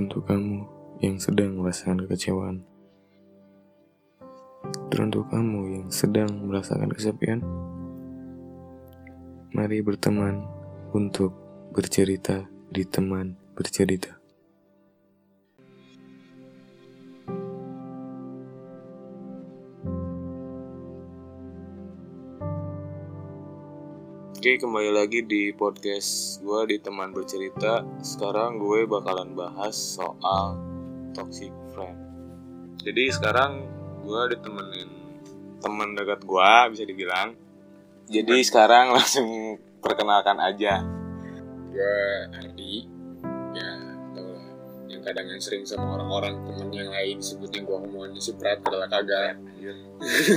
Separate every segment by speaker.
Speaker 1: Teruntuk kamu yang sedang merasakan kekecewaan. Teruntuk kamu yang sedang merasakan kesepian. Mari berteman untuk bercerita di teman bercerita. Oke, kembali lagi di podcast gue di teman bercerita. Sekarang gue bakalan bahas soal toxic friend. Jadi sekarang gue ditemenin teman dekat gue bisa dibilang. Jadi sekarang langsung perkenalkan aja.
Speaker 2: gue lah yang kadang yang sering sama orang-orang temen yang lain sebutnya gue ngomongin si Prat adalah kagak.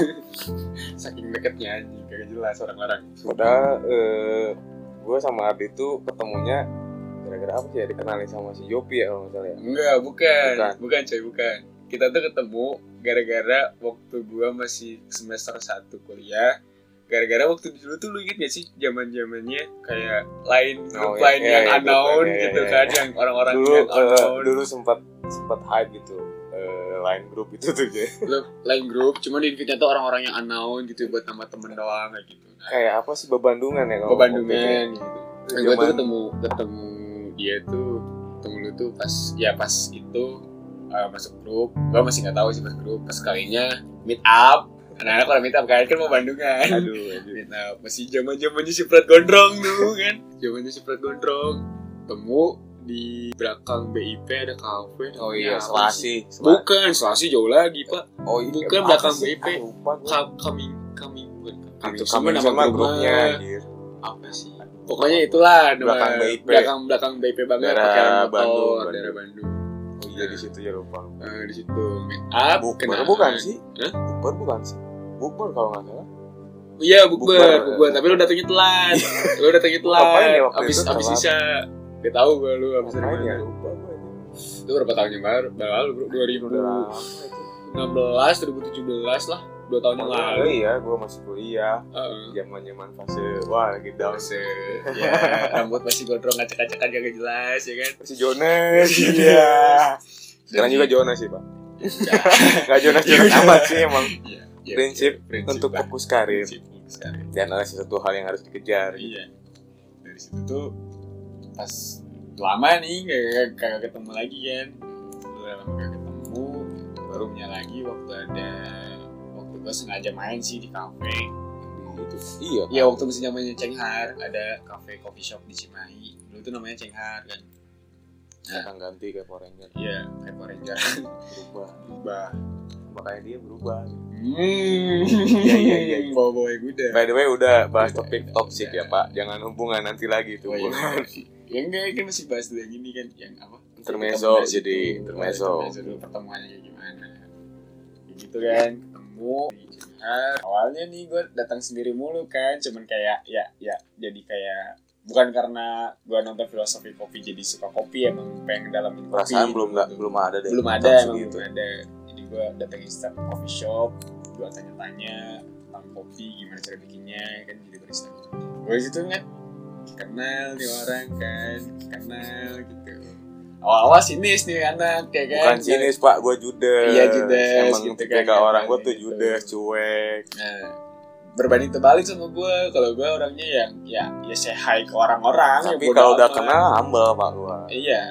Speaker 2: Saking deketnya anjing kagak jelas orang-orang.
Speaker 1: Padahal eh, gue sama Ardi tuh ketemunya gara-gara apa sih ya dikenalin sama si Yopi ya kalau nggak salah ya.
Speaker 2: enggak bukan.
Speaker 1: Bukan.
Speaker 2: bukan coy bukan. Kita tuh ketemu gara-gara waktu gue masih semester 1 kuliah gara-gara waktu dulu tuh lu inget gak sih zaman zamannya kayak lain
Speaker 1: Oh,
Speaker 2: grup
Speaker 1: iya,
Speaker 2: lain
Speaker 1: iya,
Speaker 2: yang
Speaker 1: iya,
Speaker 2: unknown
Speaker 1: lain, iya,
Speaker 2: gitu
Speaker 1: iya,
Speaker 2: kan
Speaker 1: iya.
Speaker 2: yang orang-orang
Speaker 1: Dulu
Speaker 2: yang unknown
Speaker 1: dulu sempat sempat hype gitu eh, line grup itu tuh ya.
Speaker 2: Lain grup cuma di invite tuh orang-orang yang unknown gitu buat nama temen doang kayak gitu nah,
Speaker 1: Kayak apa sih bebandungan ya kalau
Speaker 2: ke Bandungan gitu nah,
Speaker 1: ya?
Speaker 2: gue tuh ketemu ketemu dia tuh ketemu lu tuh pas ya pas itu uh, masuk grup gue masih nggak tahu sih pas grup pas kalinya meet up anak-anak kalau meet up kan kan mau Bandungan
Speaker 1: Aduh, aduh.
Speaker 2: meet up masih zaman zamannya si Prat Gondrong tuh kan zamannya si Prat Gondrong temu di belakang BIP ada kafe
Speaker 1: Oh iya, Selasi.
Speaker 2: bukan Selasi jauh lagi pak
Speaker 1: Oh iya,
Speaker 2: Bukan
Speaker 1: apa
Speaker 2: belakang
Speaker 1: sih?
Speaker 2: BIP.
Speaker 1: Ah.
Speaker 2: Ka- kami kami bukan kami
Speaker 1: kami
Speaker 2: nama
Speaker 1: sama
Speaker 2: grupnya. apa sih pokoknya itulah nama-
Speaker 1: Belakang BIP.
Speaker 2: belakang belakang BIP banget
Speaker 1: Daerah Bandung,
Speaker 2: daerah Bandung
Speaker 1: Oh iya di situ ya lupa.
Speaker 2: Nah, di situ meet up kenalan.
Speaker 1: bukan sih?
Speaker 2: Hah?
Speaker 1: Bukber bukan sih? Bukber kalau nggak salah.
Speaker 2: iya bukber
Speaker 1: Bukber.
Speaker 2: bukber tapi lu datangnya telat lu datangnya telat
Speaker 1: ya waktu
Speaker 2: abis
Speaker 1: itu
Speaker 2: abis sisa Gak tahu gue lu abis dari
Speaker 1: ya?
Speaker 2: mana
Speaker 1: ini.
Speaker 2: itu berapa tahun yang baru bro
Speaker 1: lama itu.
Speaker 2: 2016 2017 lah dua tahun yang lalu
Speaker 1: iya, gue masih kuliah.
Speaker 2: Heeh.
Speaker 1: Zaman-zaman fase wah lagi down
Speaker 2: Masih, ya, rambut masih gondrong acak-acakan gak jelas ya kan
Speaker 1: Masih Jonas, iya. Sekarang juga Jonas sih, Pak. Gak Jonas Jonas amat sih emang.
Speaker 2: Iya, iya,
Speaker 1: Prinsip
Speaker 2: iya, prinsip
Speaker 1: Untuk fokus karir
Speaker 2: Prinsip fokus karir.
Speaker 1: dan ada sesuatu hal yang harus dikejar.
Speaker 2: Iya. Dari situ tuh pas lama nih kagak kagak ketemu lagi kan. Udah lama kagak ketemu, baru punya lagi waktu ada waktu gua sengaja main sih di kafe.
Speaker 1: Itu iya.
Speaker 2: Iya waktu masih namanya Cenghar ada kafe coffee shop di Cimahi. Dulu tuh namanya Cenghar kan.
Speaker 1: Sekarang ganti kayak Power Ranger
Speaker 2: Iya, kayak Power Ranger
Speaker 1: berubah.
Speaker 2: berubah.
Speaker 1: Makanya dia berubah.
Speaker 2: Hmm.
Speaker 1: Iya, iya, iya.
Speaker 2: Udah.
Speaker 1: By the way udah bahas topik toxic ya Pak. Jangan hubungan nanti lagi tuh.
Speaker 2: Oh, iya.
Speaker 1: hubungan.
Speaker 2: Ya enggak kan masih bahas dulu yang ini kan yang apa?
Speaker 1: Intermezzo, jadi intermezzo.
Speaker 2: Intermezzo dulu pertemuannya kayak gimana. Kayak gitu kan, ketemu. Awalnya nih gue datang sendiri mulu kan, cuman kayak ya ya jadi kayak bukan karena gue nonton filosofi kopi jadi suka kopi emang pengen dalamin kopi.
Speaker 1: Perasaan belum nggak belum ada deh.
Speaker 2: belum ada emang
Speaker 1: gitu.
Speaker 2: belum ada gue datengin staff coffee shop gue tanya-tanya tentang kopi gimana cara bikinnya kan jadi barista gue gitu kan kenal nih orang kan kenal gitu awal-awal sinis nih anak kayak kan
Speaker 1: Bukan sinis Pak, gue judes.
Speaker 2: Iya, judes,
Speaker 1: Emang
Speaker 2: gitu
Speaker 1: gitu
Speaker 2: kan,
Speaker 1: kan, orang gue tuh
Speaker 2: gitu.
Speaker 1: judes, cuek.
Speaker 2: nah berbanding terbalik sama gue kalau gue orangnya yang ya ya say hi ke orang-orang ya
Speaker 1: Tapi
Speaker 2: bodo
Speaker 1: kalau udah kenal humble Pak gue.
Speaker 2: iya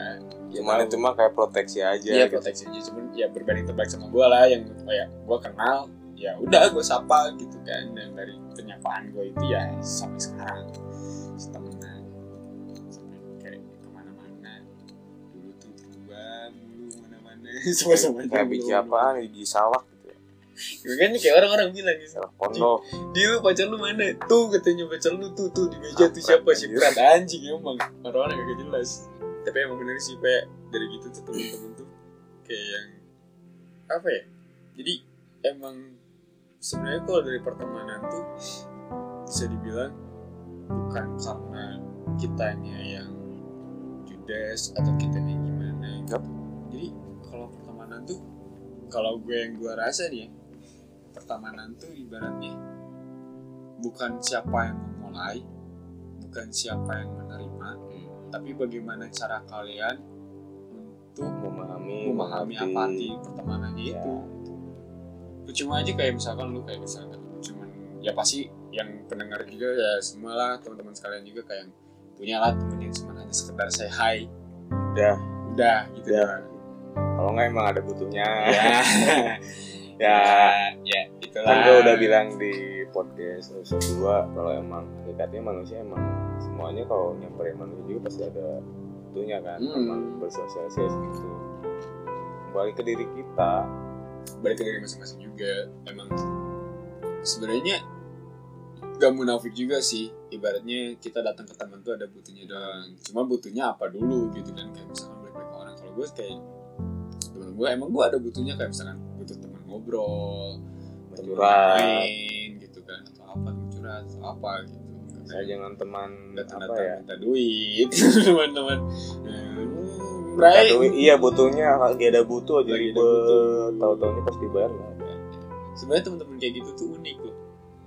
Speaker 2: Ya,
Speaker 1: Cuman
Speaker 2: tahu.
Speaker 1: itu mah kayak proteksi aja.
Speaker 2: Iya
Speaker 1: gitu.
Speaker 2: proteksi aja cuman ya berbanding terbalik sama gue lah yang kayak gue kenal ya udah gue sapa gitu kan dan dari penyapaan gue itu ya sampai sekarang temenan sampai kayak ke mana-mana dulu tuh berubah mulu mana-mana sama sama
Speaker 1: Kayak biji apaan, biji salak gitu ya.
Speaker 2: kan kayak orang-orang bilang gitu
Speaker 1: Salak pondok.
Speaker 2: dia lu pacar lu mana tuh katanya pacar lu tuh tuh di meja tuh siapa si
Speaker 1: anjir.
Speaker 2: Prat anjing emang orang-orang gak jelas tapi emang bener sih kayak dari gitu tuh temen-temen tuh kayak yang apa ya jadi emang sebenarnya kalau dari pertemanan tuh bisa dibilang bukan karena kitanya yang judes atau kitanya gimana
Speaker 1: Yap.
Speaker 2: jadi kalau pertemanan tuh kalau gue yang gue rasa nih ya, pertemanan tuh ibaratnya bukan siapa yang memulai bukan siapa yang tapi bagaimana cara kalian itu
Speaker 1: memahami
Speaker 2: memahami apa arti pertemanannya
Speaker 1: Ya,
Speaker 2: itu cuma aja kayak misalkan lu kayak misalkan cuman ya pasti yang pendengar juga ya semua lah teman-teman sekalian juga kayak yang punya lah temen yang cuma hanya sekedar say hi.
Speaker 1: Udah.
Speaker 2: udah gitu
Speaker 1: Udah.
Speaker 2: doang.
Speaker 1: kalau nggak emang ada butuhnya.
Speaker 2: Ya.
Speaker 1: Ya
Speaker 2: ya itulah.
Speaker 1: Kan gue udah bilang di podcast episode 2 kalau emang hakikatnya manusia emang semuanya kalau nyamperin manusia juga pasti ada butuhnya kan
Speaker 2: Hmm.
Speaker 1: emang bersosialisasi gitu. Kembali ke diri kita.
Speaker 2: Balik ke diri masing-masing juga emang. Sebenarnya gak munafik juga sih ibaratnya kita datang ke teman tuh ada butuhnya doang. Cuma butuhnya apa dulu gitu kan kayak misalkan balik-balik ke orang. Kalau gue kayak temen gue emang gue ada butuhnya kayak misalkan butuh teman ngobrol
Speaker 1: Curhat.
Speaker 2: main gitu kan atau apa curhat atau apa gitu
Speaker 1: saya jangan teman
Speaker 2: datang
Speaker 1: apa
Speaker 2: datang
Speaker 1: ya?
Speaker 2: minta duit teman-teman. Hmm, Bray.
Speaker 1: duit, iya butuhnya lagi ada butuh aja ribet tahu-tahunya pasti bayar nggak ada.
Speaker 2: Sebenarnya teman-teman kayak gitu tuh unik loh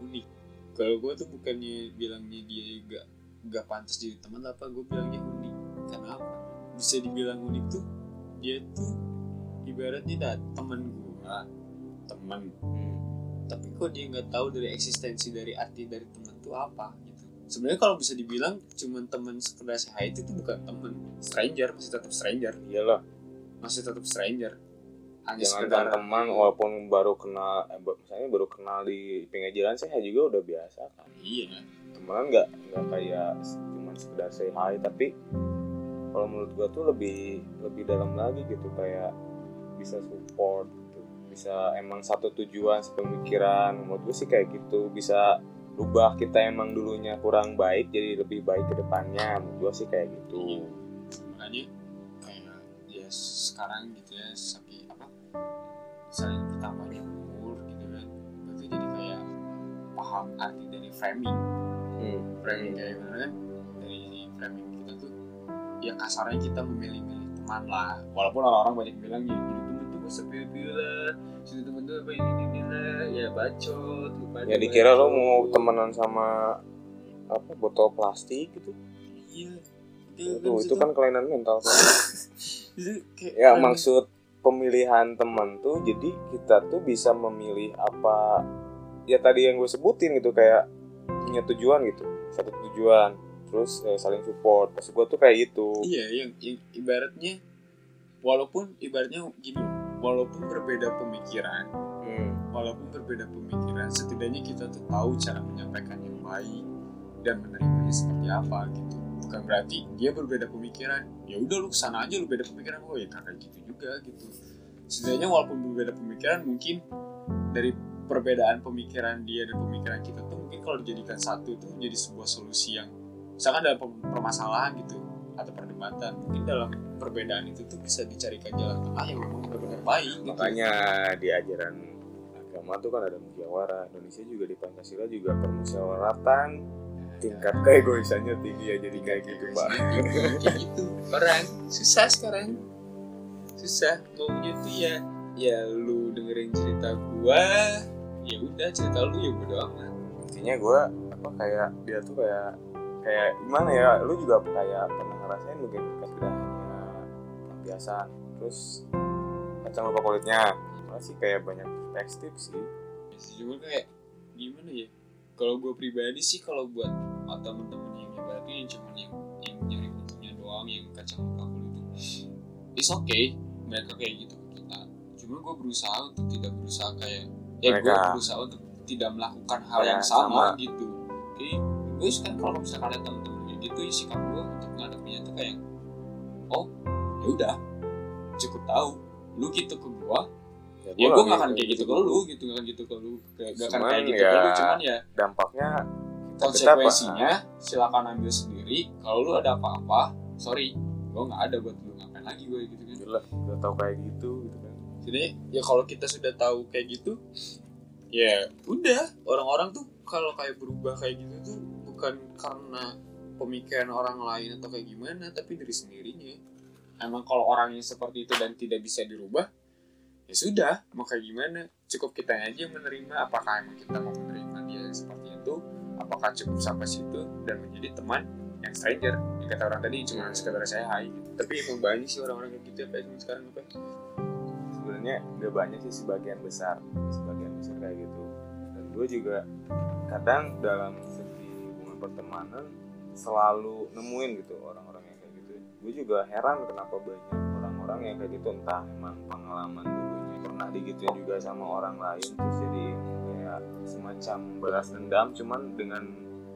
Speaker 2: unik. Kalau gue tuh bukannya bilangnya dia gak gak pantas jadi teman apa gue bilangnya unik. Karena apa? Bisa dibilang unik tuh dia tuh ibaratnya dah teman gue teman. Tapi kok dia nggak tahu dari eksistensi dari arti dari teman tuh apa sebenarnya kalau bisa dibilang cuman teman sekedar sehat itu bukan teman stranger masih tetap stranger.
Speaker 1: Iyalah.
Speaker 2: Masih tetap stranger. Hanya
Speaker 1: jangan
Speaker 2: sekedar
Speaker 1: teman walaupun baru kenal eh, misalnya baru kenal di pinggir jalan saya juga udah biasa kan.
Speaker 2: Iya.
Speaker 1: Temenan nggak nggak kayak cuma sekedar say hi tapi kalau menurut gua tuh lebih lebih dalam lagi gitu kayak bisa support gitu. Bisa emang satu tujuan sepemikiran menurut gua sih kayak gitu bisa rubah kita emang dulunya kurang baik jadi lebih baik ke depannya. Gua sih kayak gitu.
Speaker 2: Makanya kayak ya sekarang gitu ya saking apa saling bertambahnya umur gitu kan berarti jadi kayak paham arti dari framing.
Speaker 1: Hmm.
Speaker 2: framing kayak gimana kan dari framing kita tuh ya kasarnya kita memilih-milih teman lah. Walaupun orang-orang banyak bilang ya jadi pilih-pilih lah jadi temen tuh apa ini ini lah ya bacot lupa
Speaker 1: ya dikira lo mau temenan sama apa botol plastik gitu?
Speaker 2: Iya
Speaker 1: itu itu kan kelainan mental kan ya maksud pemilihan teman tuh jadi kita tuh bisa memilih apa ya tadi yang gue sebutin gitu kayak punya tujuan gitu satu tujuan terus eh, saling support. Pas gue tuh kayak gitu.
Speaker 2: Iya, yang, yang ibaratnya walaupun ibaratnya gini, walaupun berbeda pemikiran,
Speaker 1: Hmm.
Speaker 2: walaupun berbeda pemikiran, setidaknya kita tuh tahu cara menyampaikan yang baik dan menerimanya seperti apa gitu. Bukan berarti dia berbeda pemikiran, ya udah lu ke sana aja lu beda pemikiran, oh ya kakak gitu juga gitu. Setidaknya walaupun berbeda pemikiran, mungkin dari perbedaan pemikiran dia dan pemikiran kita tuh mungkin kalau dijadikan satu itu menjadi sebuah solusi yang misalkan dalam permasalahan gitu atau perdebatan. Mungkin dalam perbedaan itu tuh bisa dicarikan jalan tengah yang memang benar-benar baik gitu.
Speaker 1: makanya di ajaran agama tuh kan ada musyawarah Indonesia juga di Pancasila juga permusyawaratan. Tingkat keegoisannya tinggi ya jadi kayak gitu pak.
Speaker 2: Kayak gitu. Orang susah sekarang. Susah maunya tuh ya. Ya lu dengerin cerita gua. Ya udah cerita lu ya bodo amat.
Speaker 1: Intinya gue apa kayak dia tuh kayak kayak gimana ya? Lu juga kayak pernah ngerasain mungkin kesedarannya biasa. Terus kacang lupa kulitnya. Masih kayak banyak tekstil sih.
Speaker 2: Cuma kayak gimana ya? Kalau gue pribadi sih kalau buat temen-temen yang ibaratnya yang cuma yang yang nyari kuncinya doang yang kacang lupa kulit itu it's okay. Mereka kayak gitu ke kita. Cuma gue berusaha untuk tidak berusaha kayak ya gue
Speaker 1: Mereka.
Speaker 2: berusaha untuk tidak melakukan hal
Speaker 1: Ya,
Speaker 2: yang sama,
Speaker 1: sama.
Speaker 2: gitu. Jadi gue sekarang kalau misalkan ada temen-temen gitu ya sikap gue untuk menghadapinya tuh kayak oh ya udah cukup tahu lu gitu ke gue ya gue gak akan kayak gitu ke lu gitu gak akan gitu ke lu gak akan kayak gitu
Speaker 1: ya,
Speaker 2: ke lu cuman ya
Speaker 1: dampaknya
Speaker 2: konsekuensinya silakan ambil sendiri kalau lu ada apa-apa sorry gue nggak ada buat lu ngapain lagi gue gitu kan?
Speaker 1: Udah tahu kayak gitu gitu kan.
Speaker 2: Jadi ya kalau kita sudah tahu kayak gitu ya udah orang-orang tuh kalau kayak berubah kayak gitu tuh bukan karena pemikiran orang lain atau kayak gimana tapi dari sendirinya. Emang kalau orangnya seperti itu dan tidak bisa dirubah ya sudah mau kayak gimana? Cukup kita aja yang menerima apakah emang kita mau menerima dia seperti itu? Apakah cukup sampai situ dan menjadi teman yang stranger? Yang kata orang tadi cuma sekedar saya hai tapi emang banyak sih orang-orang kayak gitu ya kayak zaman sekarang apa
Speaker 1: sebenarnya gak banyak sih sebagian besar. Sebagian besar kayak gitu. Dan gue juga kadang dalam segi hubungan pertemanan selalu nemuin gitu orang-orang yang kayak gitu. Gue juga heran kenapa banyak orang-orang yang kayak gitu. Entah emang pengalaman dulunya pernah digituin juga sama orang lain. Terus jadi kayak semacam balas dendam cuman dengan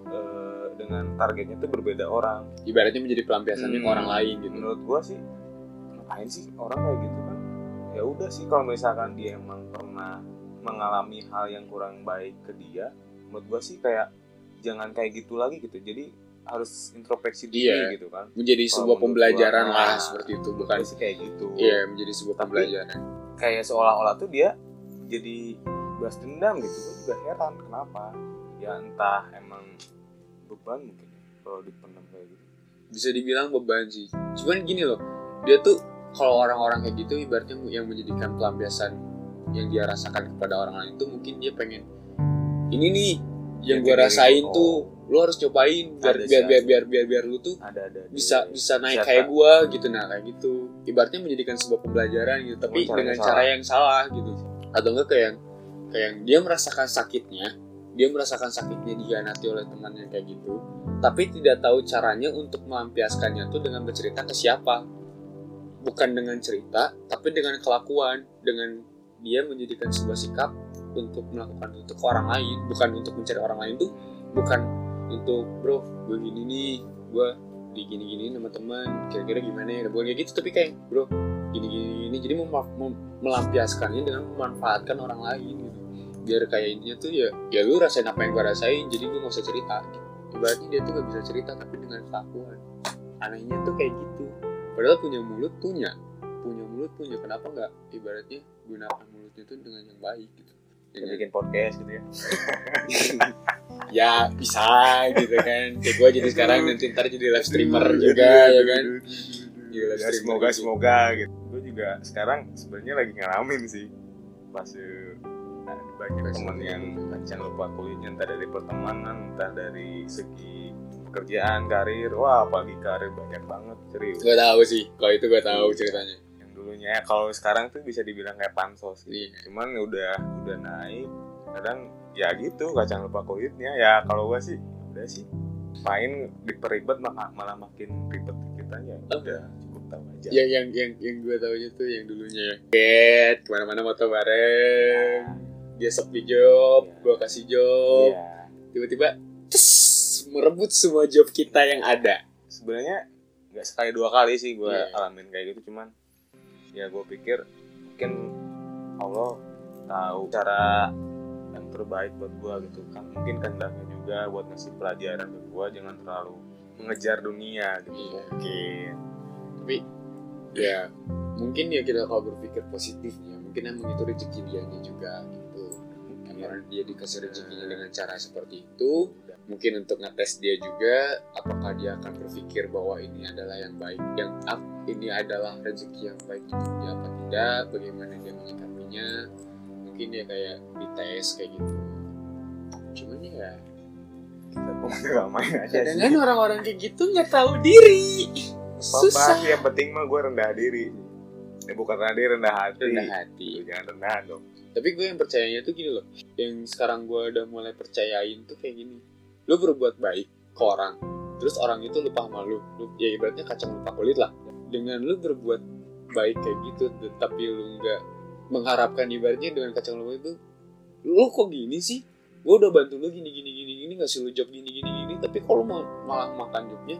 Speaker 1: eh, dengan targetnya tuh berbeda orang.
Speaker 2: Ibaratnya menjadi pelampiasannya ke
Speaker 1: Hmm.
Speaker 2: orang lain gitu.
Speaker 1: menurut gua sih ngapain sih orang kayak gitu kan? Ya udah sih kalau misalkan dia emang pernah mengalami hal yang kurang baik ke dia menurut gua sih kayak jangan kayak gitu lagi gitu. Jadi harus introspeksi diri
Speaker 2: Iya.
Speaker 1: gitu kan.
Speaker 2: Menjadi sebuah pembelajaran
Speaker 1: gua,
Speaker 2: lah
Speaker 1: nah,
Speaker 2: seperti itu bukan?
Speaker 1: sih kayak gitu.
Speaker 2: Iya menjadi sebuah
Speaker 1: Tapi-
Speaker 2: pembelajaran.
Speaker 1: kayak seolah-olah tuh dia jadi balas dendam gitu. Gua juga heran kenapa? Ya entah emang beban mungkin kalau dipendam kayak gitu.
Speaker 2: Bisa dibilang beban sih. Cuman gini loh dia tuh kalau orang-orang kayak gitu ibaratnya yang menjadikan pelampiasan yang dia rasakan kepada orang lain tuh mungkin dia pengen ini nih yang gue rasain
Speaker 1: lu,
Speaker 2: tuh lu harus cobain biar
Speaker 1: Ada
Speaker 2: biar, biar
Speaker 1: ada.
Speaker 2: biar biar biar lu tuh
Speaker 1: ada ada
Speaker 2: bisa
Speaker 1: ada.
Speaker 2: bisa naik kayak
Speaker 1: tak-
Speaker 2: gua gitu nah kayak gitu ibaratnya menjadikan sebuah pembelajaran gitu tapi dengan
Speaker 1: salah.
Speaker 2: cara yang salah gitu atau enggak kayak yang kayak yang dia merasakan sakitnya dia merasakan sakitnya dihianati oleh temannya kayak gitu tapi tidak tahu caranya untuk melampiaskannya tuh dengan bercerita ke siapa bukan dengan cerita tapi dengan kelakuan dengan dia menjadikan sebuah sikap untuk melakukan itu ke orang lain bukan untuk mencari orang lain tuh bukan untuk bro gue gini nih gue di gini gini sama teman kira-kira gimana ya? Bukan kayak gitu tapi kayak bro gini gini gini jadi mem- melampiaskannya dengan memanfaatkan orang lain gitu. Biar kayak intinya tuh ya ya lu rasain apa yang gue rasain jadi gue gak usah cerita gitu. ibaratnya dia tuh gak bisa cerita tapi dengan kelakuan. Anehnya tuh kayak gitu. Padahal punya mulut punya punya mulut punya kenapa nggak ibaratnya gunakan mulutnya tuh dengan yang baik gitu
Speaker 1: Kita bikin podcast gitu ya.
Speaker 2: Ya bisa gitu kan. Kayak gue jadi sekarang nanti ntar jadi live streamer juga ya kan. Jadi live
Speaker 1: Ya,
Speaker 2: streamer
Speaker 1: semoga
Speaker 2: gitu.
Speaker 1: semoga gitu. Gue juga sekarang sebenarnya lagi ngalamin sih. Pas ada banyak teman yang kacang lupa kulitnya entah dari pertemanan entah dari segi pekerjaan karir. Wah apalagi karir banyak banget serius.
Speaker 2: Gue tahu sih kalau itu gue tahu ceritanya
Speaker 1: dulunya ya kalau sekarang tuh bisa dibilang kayak pansos gitu.
Speaker 2: Iya.
Speaker 1: cuman udah udah naik kadang ya gitu kacang lupa kulitnya ya kalau gue sih udah sih main diperibet maka malah makin ribet kitanya udah cukup tahu aja
Speaker 2: yang yang yang yang gue tahu tuh yang dulunya get ke mana-mana moto bareng dia sepi job
Speaker 1: Iya.
Speaker 2: gue kasih job
Speaker 1: Iya.
Speaker 2: tiba-tiba tes merebut semua job kita yang ada
Speaker 1: sebenarnya nggak sekali dua kali sih gue
Speaker 2: Iya.
Speaker 1: alamin kayak gitu cuman ya gue pikir mungkin Allah tahu cara yang terbaik buat gue gitu kan. Mungkin kehendaknya juga buat ngasih pelajaran ke gue jangan terlalu mengejar dunia gitu
Speaker 2: Iya.
Speaker 1: mungkin.
Speaker 2: Tapi ya mungkin ya kita kalau berpikir positifnya mungkin emang itu rezeki dianya juga gitu. Emang dia dikasih rezekinya dengan cara seperti itu mungkin untuk ngetes dia juga apakah dia akan berpikir bahwa ini adalah yang baik yang ap- ini adalah rezeki yang baik untuk dia apa tidak bagaimana dia menyikapinya. Mungkin dia kayak dites kayak gitu. Cuman ya
Speaker 1: kita pokoknya gak main aja
Speaker 2: kadang orang-orang kayak gitu nggak tahu diri. Susah.
Speaker 1: yang penting mah gue rendah diri. Ya bukan rendah diri rendah hati.
Speaker 2: Rendah hati.
Speaker 1: Jangan rendah dong.
Speaker 2: Tapi gue yang percayanya tuh gini loh. Yang sekarang gue udah mulai percayain tuh kayak gini lu berbuat baik ke orang terus orang itu lupa sama lu, lu ya ibaratnya kacang lupa kulit lah. Dengan lu berbuat baik kayak gitu tapi lu nggak mengharapkan ibaratnya dengan kacang lupa itu lu kok gini sih? Gue udah bantu lu gini gini gini gini ngasih lu job gini gini gini tapi kalau mau malah makan jobnya?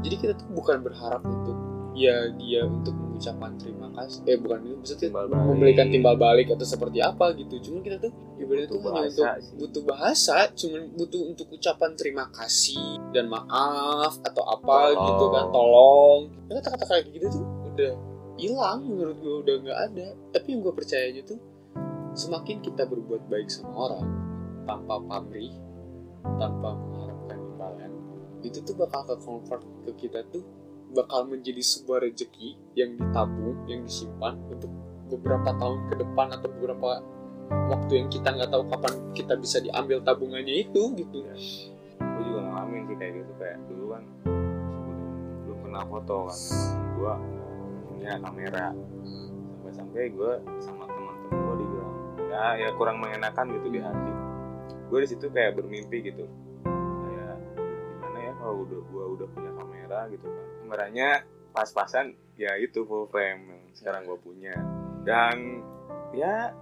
Speaker 2: Jadi kita tuh bukan berharap untuk ya dia untuk mengucapkan terima kasih eh bukan itu maksudnya
Speaker 1: Timbal balik.
Speaker 2: memberikan timbal balik atau seperti apa gitu cuman kita tuh ibaratnya tuh hanya untuk
Speaker 1: sih.
Speaker 2: butuh bahasa cuman butuh untuk ucapan terima kasih dan maaf atau apa
Speaker 1: Tolong.
Speaker 2: gitu kan tolong kata-kata kayak gitu tuh udah hilang menurut gue udah nggak ada tapi yang gue percayanya tuh semakin kita berbuat baik sama orang tanpa pamrih tanpa mengharapkan imbalan itu tuh bakal ke convert ke kita tuh bakal menjadi sebuah rezeki yang ditabung yang disimpan untuk beberapa tahun ke depan atau beberapa waktu yang kita nggak tahu kapan kita bisa diambil tabungannya itu gitu.
Speaker 1: Gue juga ngalamin sih kayak gitu kayak dulu kan kenal foto kan gue punya kamera. Sampai-sampai gue sama teman-teman gue dibilang ya ya kurang mengenakan gitu di hati. Gue di situ kayak bermimpi gitu udah gue udah punya kamera gitu kan. Kameranya pas-pasan ya itu full frame yang sekarang gue punya. Dan ya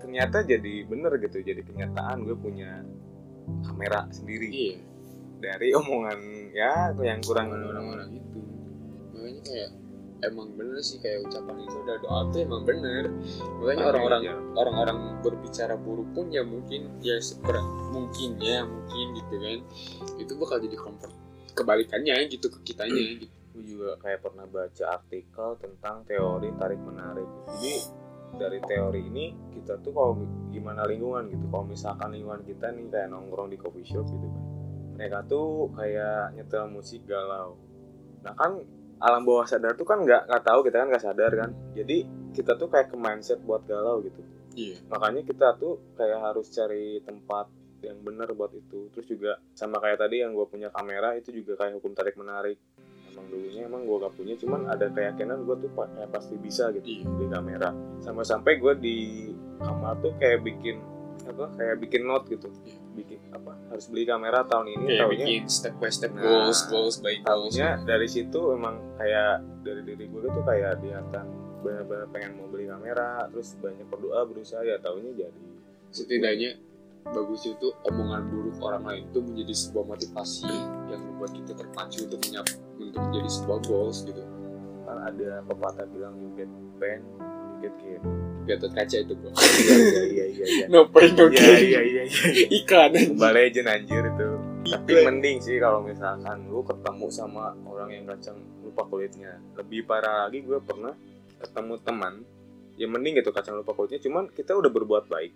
Speaker 1: ternyata jadi bener gitu jadi kenyataan gue punya kamera sendiri.
Speaker 2: Iya.
Speaker 1: Dari omongan ya yang kurang
Speaker 2: orang-orang itu. Makanya kayak emang bener sih kayak ucapan itu udah doa tuh emang bener. Makanya orang-orang orang-orang berbicara buruk pun ya mungkin ya seper mungkin ya mungkin gitu kan. Itu bakal jadi comfort kebalikannya gitu ke kitanya gitu.
Speaker 1: Gue juga kayak pernah baca artikel tentang teori tarik menarik. Jadi dari teori ini kita tuh kalau gimana lingkungan gitu. Kalau misalkan lingkungan kita nih kayak nongkrong di coffee shop gitu kan mereka tuh kayak nyetel musik galau. Nah kan alam bawah sadar tuh kan nggak nggak tahu kita kan nggak sadar kan. Jadi kita tuh kayak ke mindset buat galau gitu.
Speaker 2: Iya.
Speaker 1: Makanya kita tuh kayak harus cari tempat yang benar buat itu. Terus juga sama kayak tadi yang gue punya kamera itu juga kayak hukum tarik menarik. Emang dulunya emang gue gak punya cuman ada keyakinan gue tuh kayak pasti bisa gitu
Speaker 2: Iya.
Speaker 1: beli kamera. Sampai-sampai gue di kamar tuh kayak bikin apa kayak bikin note gitu.
Speaker 2: Iya.
Speaker 1: bikin apa harus beli kamera tahun ini
Speaker 2: kayak
Speaker 1: tahunnya
Speaker 2: bikin step by step
Speaker 1: Nah,
Speaker 2: goals goals by goals
Speaker 1: tahunya dari situ emang kayak dari diri gue tuh kayak kelihatan benar-benar pengen mau beli kamera terus banyak berdoa berusaha ya tahunya jadi.
Speaker 2: Setidaknya bagus itu omongan buruk orang lain itu menjadi sebuah motivasi yang membuat kita terpacu untuk menyap untuk menjadi sebuah goals gitu.
Speaker 1: Kan ada pepatah bilang you get pain you get gain
Speaker 2: Gatot kaca itu bro.
Speaker 1: Iya iya iya iya iya.
Speaker 2: No pain no
Speaker 1: iya
Speaker 2: gain.
Speaker 1: iya iya iya
Speaker 2: iklan
Speaker 1: Mobile Legend anjir itu. Tapi mending sih kalau misalkan lu ketemu sama orang yang kacang lupa kulitnya. Lebih parah lagi gue pernah ketemu teman ya mending gitu kacang lupa kulitnya. Cuman kita udah berbuat baik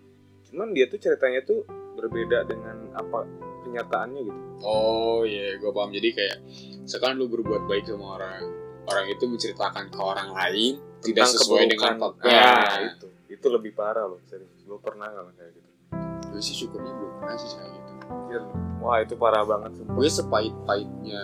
Speaker 1: cuman dia tuh ceritanya tuh berbeda dengan apa kenyataannya gitu.
Speaker 2: Oh iya gue paham. Jadi kayak sekarang lu berbuat baik sama orang orang itu menceritakan ke orang lain tidak
Speaker 1: Tentang
Speaker 2: sesuai dengan fakta.
Speaker 1: Nah, itu. Itu lebih parah loh serius. Lu pernah nggak kayak gitu?
Speaker 2: Gue sih syukurnya belum pernah sih kayak gitu.
Speaker 1: Anjir, wah itu parah banget sumpah.
Speaker 2: gue sepahit-pahitnya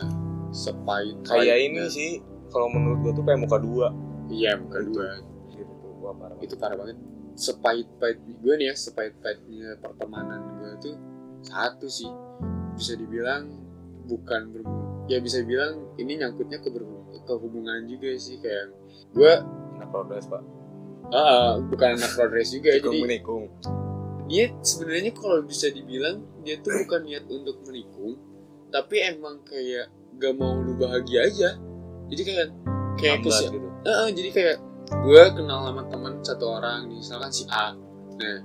Speaker 2: sepahit
Speaker 1: kayak ini sih kalau menurut gue tuh kayak muka dua.
Speaker 2: Iya bukan dua.
Speaker 1: Gitu tuh wah parah
Speaker 2: itu parah banget sepahit-pahit gue nih ya sepahit-pahitnya pertemanan gue tuh satu sih. Bisa dibilang bukan ber ya bisa bilang ini nyangkutnya ke ber- ke hubungan juga sih kayak gue
Speaker 1: nah progres pak.
Speaker 2: Ah bukan anak progres juga jadi
Speaker 1: menikung
Speaker 2: dia sebenarnya kalau bisa dibilang dia tuh bukan niat untuk menikung tapi emang kayak gak mau lu bahagia aja. Jadi kayak kayak kesi-
Speaker 1: gitu.
Speaker 2: Heeh, jadi kayak gue kenal sama teman satu orang nih, misalkan si A. Nah,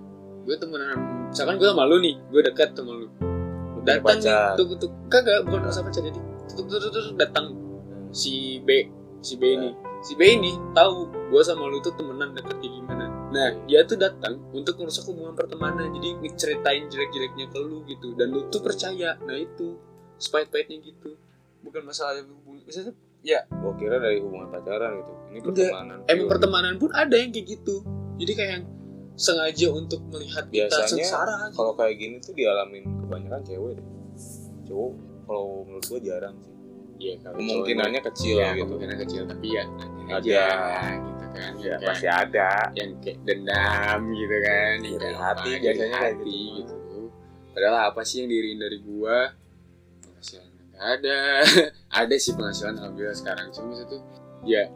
Speaker 2: gue temenan, misalkan gue sama lu nih, gue dekat sama lu. Datang nih, tuh, tuh, kagak, bukan masa pacar jadi. Tuh, tuh, tuh, datang si B, si B ini. Si B ini tahu gue sama lu tuh temenan dekat kayak gimana. Nah, dia tuh datang untuk merusak hubungan pertemanan. Jadi ngeceritain jelek-jeleknya ke lu gitu. Dan lu tuh percaya. Nah, itu sepahit-pahitnya gitu. Bukan masalah hubungan. Misalnya, ya
Speaker 1: Gua kira dari hubungan pacaran gitu. Ini
Speaker 2: Enggak.
Speaker 1: pertemanan.
Speaker 2: emang pertemanan pun ada yang kayak gitu jadi kayak yang sengaja untuk melihat kita
Speaker 1: Biasanya
Speaker 2: sengsara gitu.
Speaker 1: Kalau kayak gini tuh dialamin kebanyakan cewek deh. Cowok kalau menurut gua jarang sih.
Speaker 2: Iya, kalau
Speaker 1: Kemungkinannya kecil
Speaker 2: ya,
Speaker 1: gitu.
Speaker 2: kemungkinan kecil tapi ya ada, aja gitu kan
Speaker 1: Ya
Speaker 2: yang
Speaker 1: pasti ada.
Speaker 2: yang kayak dendam gitu kan yang
Speaker 1: Iri
Speaker 2: kayak
Speaker 1: hati biasanya kayak
Speaker 2: hati
Speaker 1: gitu.
Speaker 2: gitu padahal apa sih yang diriin dari gua penghasilan nggak ada ada sih penghasilan alhamdulillah sekarang cuma tuh ya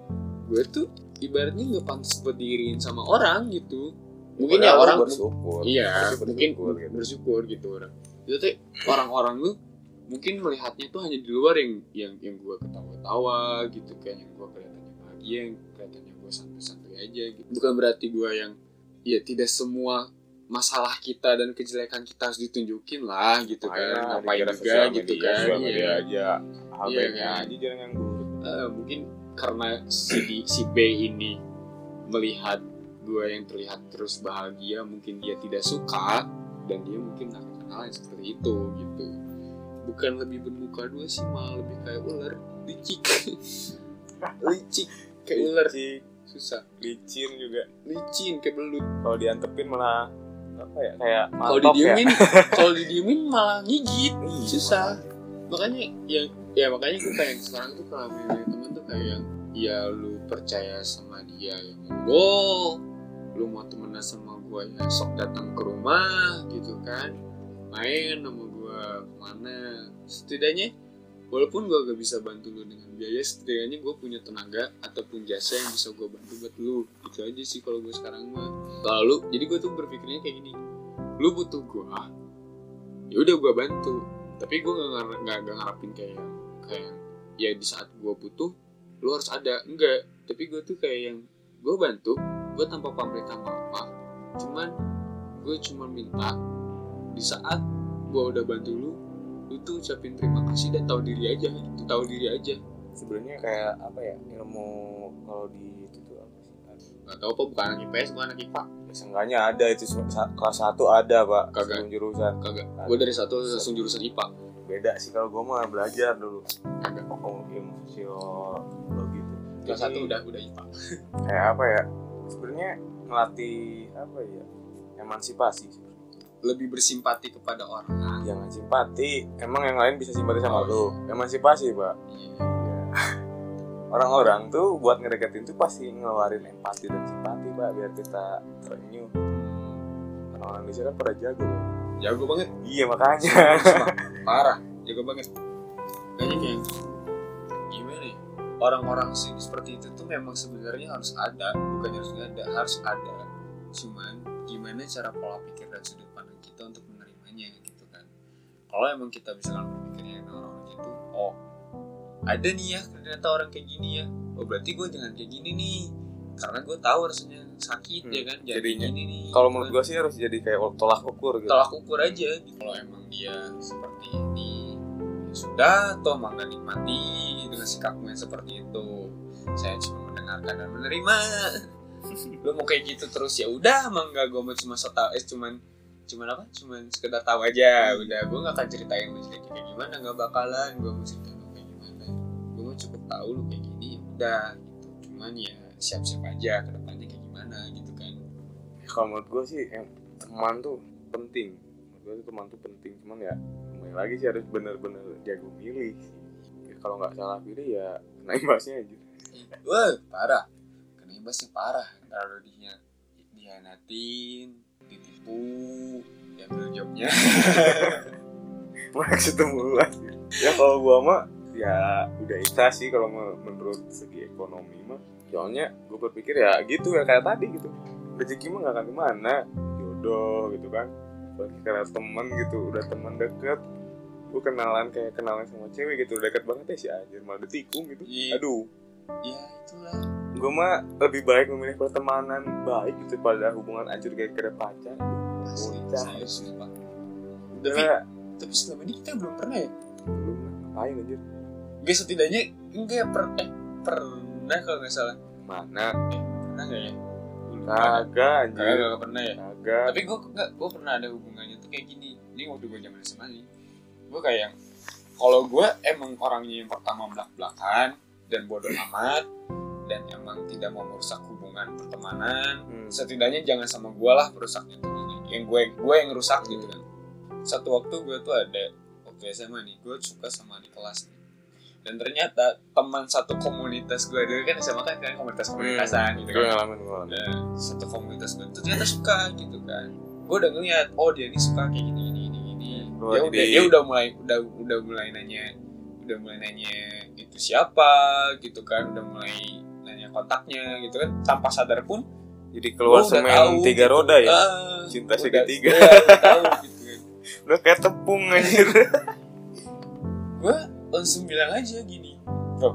Speaker 2: gue tuh ibaratnya nggak pantas buat sama orang gitu mungkin ya
Speaker 1: Padahal lu
Speaker 2: orang
Speaker 1: bersyukur.
Speaker 2: Iya,
Speaker 1: Pasti
Speaker 2: mungkin
Speaker 1: bersyukur gitu.
Speaker 2: bersyukur gitu orang. Itu tuh orang-orang lu mungkin melihatnya tuh hanya di luar yang yang yang gua ketawa-tawa gitu kan, yang gua kelihatannya bahagia, yang kelihatannya gua santai-santai aja gitu. Bukan berarti gua yang ya tidak semua masalah kita dan kejelekan kita harus ditunjukin lah gitu kan. Ngapain juga gitu
Speaker 1: media,
Speaker 2: kan. Iya.
Speaker 1: media aja. Hal
Speaker 2: Iya, kan.
Speaker 1: aja jangan yang buruk.
Speaker 2: Eh, mungkin karena si di- si B ini melihat gue yang terlihat terus bahagia mungkin dia tidak suka dan dia mungkin akan yang seperti itu gitu bukan lebih bermuka dua sih malah lebih kayak ular licik licik kayak ular
Speaker 1: Licik,
Speaker 2: susah
Speaker 1: licin juga.
Speaker 2: licin kayak belut
Speaker 1: Kalau diantepin malah apa ya kayak
Speaker 2: kalau
Speaker 1: mantap ya.
Speaker 2: didiemin kalau didiemin malah gigit
Speaker 1: Iya,
Speaker 2: susah. Makanya ya ya makanya gue kayak sekarang tuh kalau milih temen tuh kayak yang ya lu percaya sama dia ya monggo. Lu mau temenan sama gue ya sok datang ke rumah gitu kan. Main sama gue ke mana? Setidaknya walaupun gue gak bisa bantu lu dengan biaya setidaknya gue punya tenaga ataupun jasa yang bisa gue bantu buat lu. Itu aja sih kalau gue sekarang mah. Kalau lu jadi gue tuh berpikirnya kayak gini. Lu butuh gue ya udah gue bantu. Tapi gue gak, ngar- nggak nggak ngarepin kayak kayak ya di saat gue butuh lu harus ada. Enggak. Tapi gue tuh kayak yang gue bantu gue tanpa pamrih tanpa apa. Cuman gue cuma minta di saat gue udah bantu lu lu tuh ucapin terima kasih dan tahu diri aja gitu tahu diri aja.
Speaker 1: Sebenarnya kayak apa ya ilmu kalau di itu tuh apa sih?
Speaker 2: Nggak tahu apa bukan anak IPS bukan anak IPA
Speaker 1: ya, seenggaknya ada itu kelas satu ada pak
Speaker 2: Kagak.
Speaker 1: sebelum jurusan.
Speaker 2: Kagak. Gue dari satu langsung jurusan IPA
Speaker 1: beda sih kalau gue mah belajar dulu.
Speaker 2: Kagak.
Speaker 1: Pokok ilmu sosiologi itu
Speaker 2: kelas satu udah udah IPA
Speaker 1: kayak apa ya sebenarnya ngelatih apa ya emansipasi sih
Speaker 2: lebih bersimpati kepada orang.
Speaker 1: Jangan simpati emang yang lain bisa simpati sama
Speaker 2: Oh,
Speaker 1: lu. Emansipasi pak.
Speaker 2: Iya.
Speaker 1: Orang-orang tuh buat ngedeketin tuh pasti ngeluarin empati dan simpati pak biar kita terenyuh orang Indonesia kan pada jago.
Speaker 2: Jago banget.
Speaker 1: Iya makanya.
Speaker 2: Parah. Jago banget. Kayaknya kayak gimana ya? Orang-orang sih seperti itu tuh memang sebenarnya harus ada bukan harus nggak ada harus ada. Cuman gimana cara pola pikir dan sudut kita untuk menerimanya gitu kan. Kalau emang kita misalkan berpikirnya dengan orang gitu oh ada nih ya ternyata orang kayak gini ya. Oh berarti gue jangan kayak gini nih. Karena gue tahu rasanya sakit
Speaker 1: Hmm,
Speaker 2: ya kan kayak gini nih
Speaker 1: kalau menurut gue sih harus jadi kayak tolak ukur gitu.
Speaker 2: Tolak ukur aja gitu. kalau emang dia seperti ini ya sudah toh mangga nikmati dengan sikapmu yang seperti itu. Saya cuma mendengarkan dan menerima. Lu mau kayak gitu terus ya udah mangga gue mau cuma so tau eh cuman cuman apa? Cuman sekedar tahu aja. Udah gue gak akan ceritain lu cerita kayak gimana nggak bakalan. Gue mau ceritain lu kayak gimana. Gue mau cukup tahu lu kayak gini ya udah gitu. Cuman ya siap-siap aja ke depannya kayak gimana gitu kan.
Speaker 1: Kalau menurut gue sih yang teman tuh penting. Menurut gue tuh teman tuh penting. Cuman ya kembali lagi sih harus bener-bener jago milih. Ya, kalau nggak salah pilih ya kena imbasnya aja.
Speaker 2: Wah, parah. Kena imbasnya parah. Kalau dihianatin, ditipu, diambil jobnya.
Speaker 1: maksud mulas ya kalau gua mah ya udah ikhlas sih kalau me- menurut segi ekonomi mah. Soalnya gue berpikir ya gitu ya kayak tadi gitu. Rezeki mah gak akan ke mana. Jodoh gitu kan. Bagi karena temen gitu udah teman deket. Gue kenalan kayak kenalan sama cewek gitu deket banget ya si anjir. Malah ditikung gitu.
Speaker 2: Iya.
Speaker 1: aduh
Speaker 2: ya, itulah.
Speaker 1: gue mah lebih baik memilih pertemanan baik gitu pada hubungan anjur kayak kira pacar
Speaker 2: serius, sumpah. Tapi,
Speaker 1: udah
Speaker 2: tapi selama ini kita belum pernah ya?
Speaker 1: belum ngapain anjir
Speaker 2: Enggak setidaknya, enggak per, eh, pernah kalau nggak salah.
Speaker 1: mana
Speaker 2: Pernah nggak ya?
Speaker 1: Kagak anjir
Speaker 2: Kagak, pernah ya?
Speaker 1: kagak
Speaker 2: Tapi gue nggak, gue pernah ada hubungannya tuh kayak gini. Ini waktu gue zaman SMA nih. Gue kayak yang, kalau gue emang orangnya yang pertama belak belakan dan bodoh amat dan emang tidak mau merusak hubungan pertemanan.
Speaker 1: Hmm.
Speaker 2: setidaknya jangan sama gue lah perusaknya tuh yang gue gue yang rusak gitu kan. Satu waktu gue tuh ada waktu SMA nih gue suka sama di kelas nih. Dan ternyata teman satu komunitas gue dulu kan SMA kan kan komunitas komunikasan gitu
Speaker 1: gue
Speaker 2: kan.
Speaker 1: ngalamin gue ngalamin.
Speaker 2: Nah, satu komunitas gue tuh ternyata suka gitu kan. Gue udah ngeliat oh dia ini suka kayak gini gini gini gini.
Speaker 1: Oh,
Speaker 2: dia udah dia udah mulai udah udah mulai nanya udah mulai nanya itu siapa gitu kan udah mulai nanya kontaknya gitu kan. Tanpa sadar pun
Speaker 1: jadi keluar
Speaker 2: udah
Speaker 1: semen
Speaker 2: tahu
Speaker 1: tiga
Speaker 2: gitu.
Speaker 1: roda ya?
Speaker 2: Ah,
Speaker 1: Cinta segitiga.
Speaker 2: udah tahu gitu kan.
Speaker 1: Kayak tepung anjir.
Speaker 2: Gue langsung bilang aja gini bro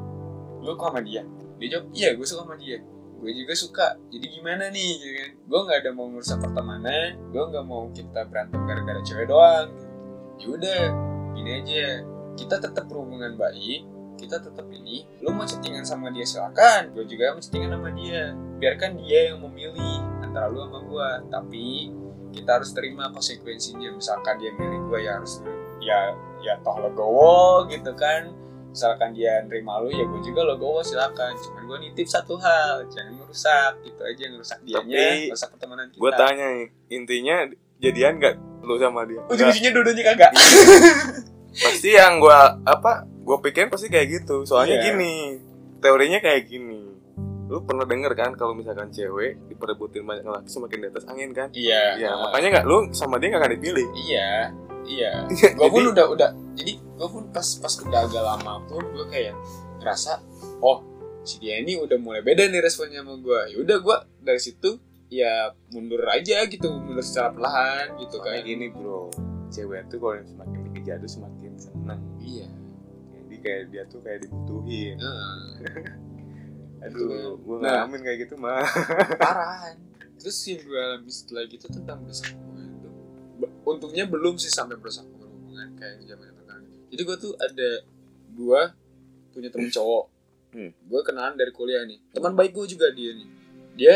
Speaker 2: lu kok sama dia? Dia jawab iya gue suka sama dia. Gue juga suka. Jadi gimana nih gitu kan. Gue nggak ada mau merusak pertemanan gue nggak mau kita berantem gara-gara cewek doang. Ya udah gini aja kita tetap berhubungan baik kita tetap ini lu mau chattingan sama dia silakan. Gue juga mau chattingan sama dia. Biarkan dia yang memilih antara lu sama gue tapi kita harus terima konsekuensinya. Misalkan dia milih gue ya harus ya ya toh legowo gitu kan. Misalkan dia nerima lu ya gue juga legowo silakan. Cuman gue nitip satu hal jangan merusak gitu aja ngerusak dianya
Speaker 1: Tapi,
Speaker 2: merusak pertemanan kita.
Speaker 1: gue tanya nih intinya jadian gak lu sama dia?
Speaker 2: Ujung-ujungnya dua-duanya kagak
Speaker 1: pasti yang gua apa gua pikirin pasti kayak gitu. Soalnya
Speaker 2: Iya.
Speaker 1: gini teorinya kayak gini. Lu pernah denger kan kalau misalkan cewek diperebutin banyak laki semakin di atas angin kan?
Speaker 2: Iya.
Speaker 1: Ya
Speaker 2: nah,
Speaker 1: makanya nggak lu sama dia nggak akan dipilih.
Speaker 2: Iya iya.
Speaker 1: Jadi-
Speaker 2: gue pun udah udah jadi gue pun pas pas udah agak lama pun gue kayak ngerasa oh si dia ini udah mulai beda nih responnya sama gue ya udah gue dari situ ya mundur aja gitu mundur secara perlahan gitu kan.
Speaker 1: gini bro. Cewek tuh kalau semakin dikejar tuh semakin seneng
Speaker 2: iya.
Speaker 1: jadi kayak dia tuh kayak dibutuhin.
Speaker 2: Heeh.
Speaker 1: aduh gue
Speaker 2: Nah.
Speaker 1: ngalamin kayak gitu mah.
Speaker 2: parahan terus yang gue alami setelah gitu tentang hubungan itu untungnya belum sih sampai merusak hubungan kayak zaman sekarang jadi gue tuh ada gue punya temen cowok.
Speaker 1: Hmm.
Speaker 2: gue kenalan dari kuliah nih. Teman baik gue juga dia nih. Dia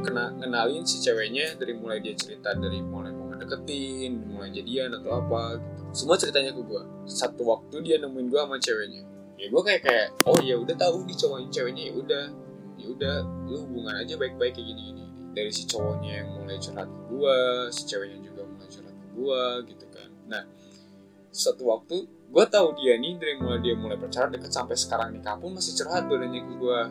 Speaker 2: kena kenalin si ceweknya dari mulai dia cerita dari mulai mau deketin mulai jadian atau apa gitu. semua ceritanya ke gue satu waktu dia nemuin gue sama ceweknya. Ya gue kayak kayak oh ya udah tahu nih cowok ceweknya ya udah. Ya udah lu hubungan aja baik-baik kayak gini gini dari si cowoknya yang mulai curhat ke gua si ceweknya juga mulai curhat ke gua gitu kan. Nah suatu waktu gua tahu dia nih dari mulai dia mulai pacaran deket sampai sekarang nikah pun masih curhat gue nanya ke gua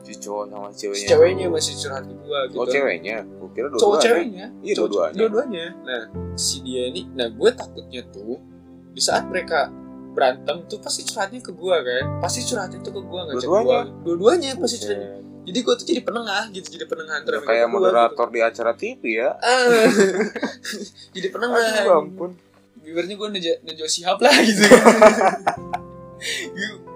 Speaker 1: si cowok sama
Speaker 2: si
Speaker 1: ceweknya.
Speaker 2: ceweknya masih curhat ke gua gitu.
Speaker 1: oh ceweknya? Gue kira dua
Speaker 2: cowok ceweknya.
Speaker 1: Iya,
Speaker 2: Cowok-
Speaker 1: dua-duanya.
Speaker 2: dua-duanya. Nah si dia ini nah gue takutnya tuh di saat mereka berantem tuh pasti curhatnya ke gua kan? Pasti curhatnya tuh ke gua ngajak
Speaker 1: Dua-duanya?
Speaker 2: gua. Dua-duanya pasti curhat
Speaker 1: Buset.
Speaker 2: jadi gue tuh jadi penengah gitu jadi penengah antara mereka
Speaker 1: kayak moderator di acara TV ya?
Speaker 2: Gitu. Ah. jadi penengah.
Speaker 1: Aduh ampun.
Speaker 2: Ibaratnya gue nejo, nejo sihab lah gitu.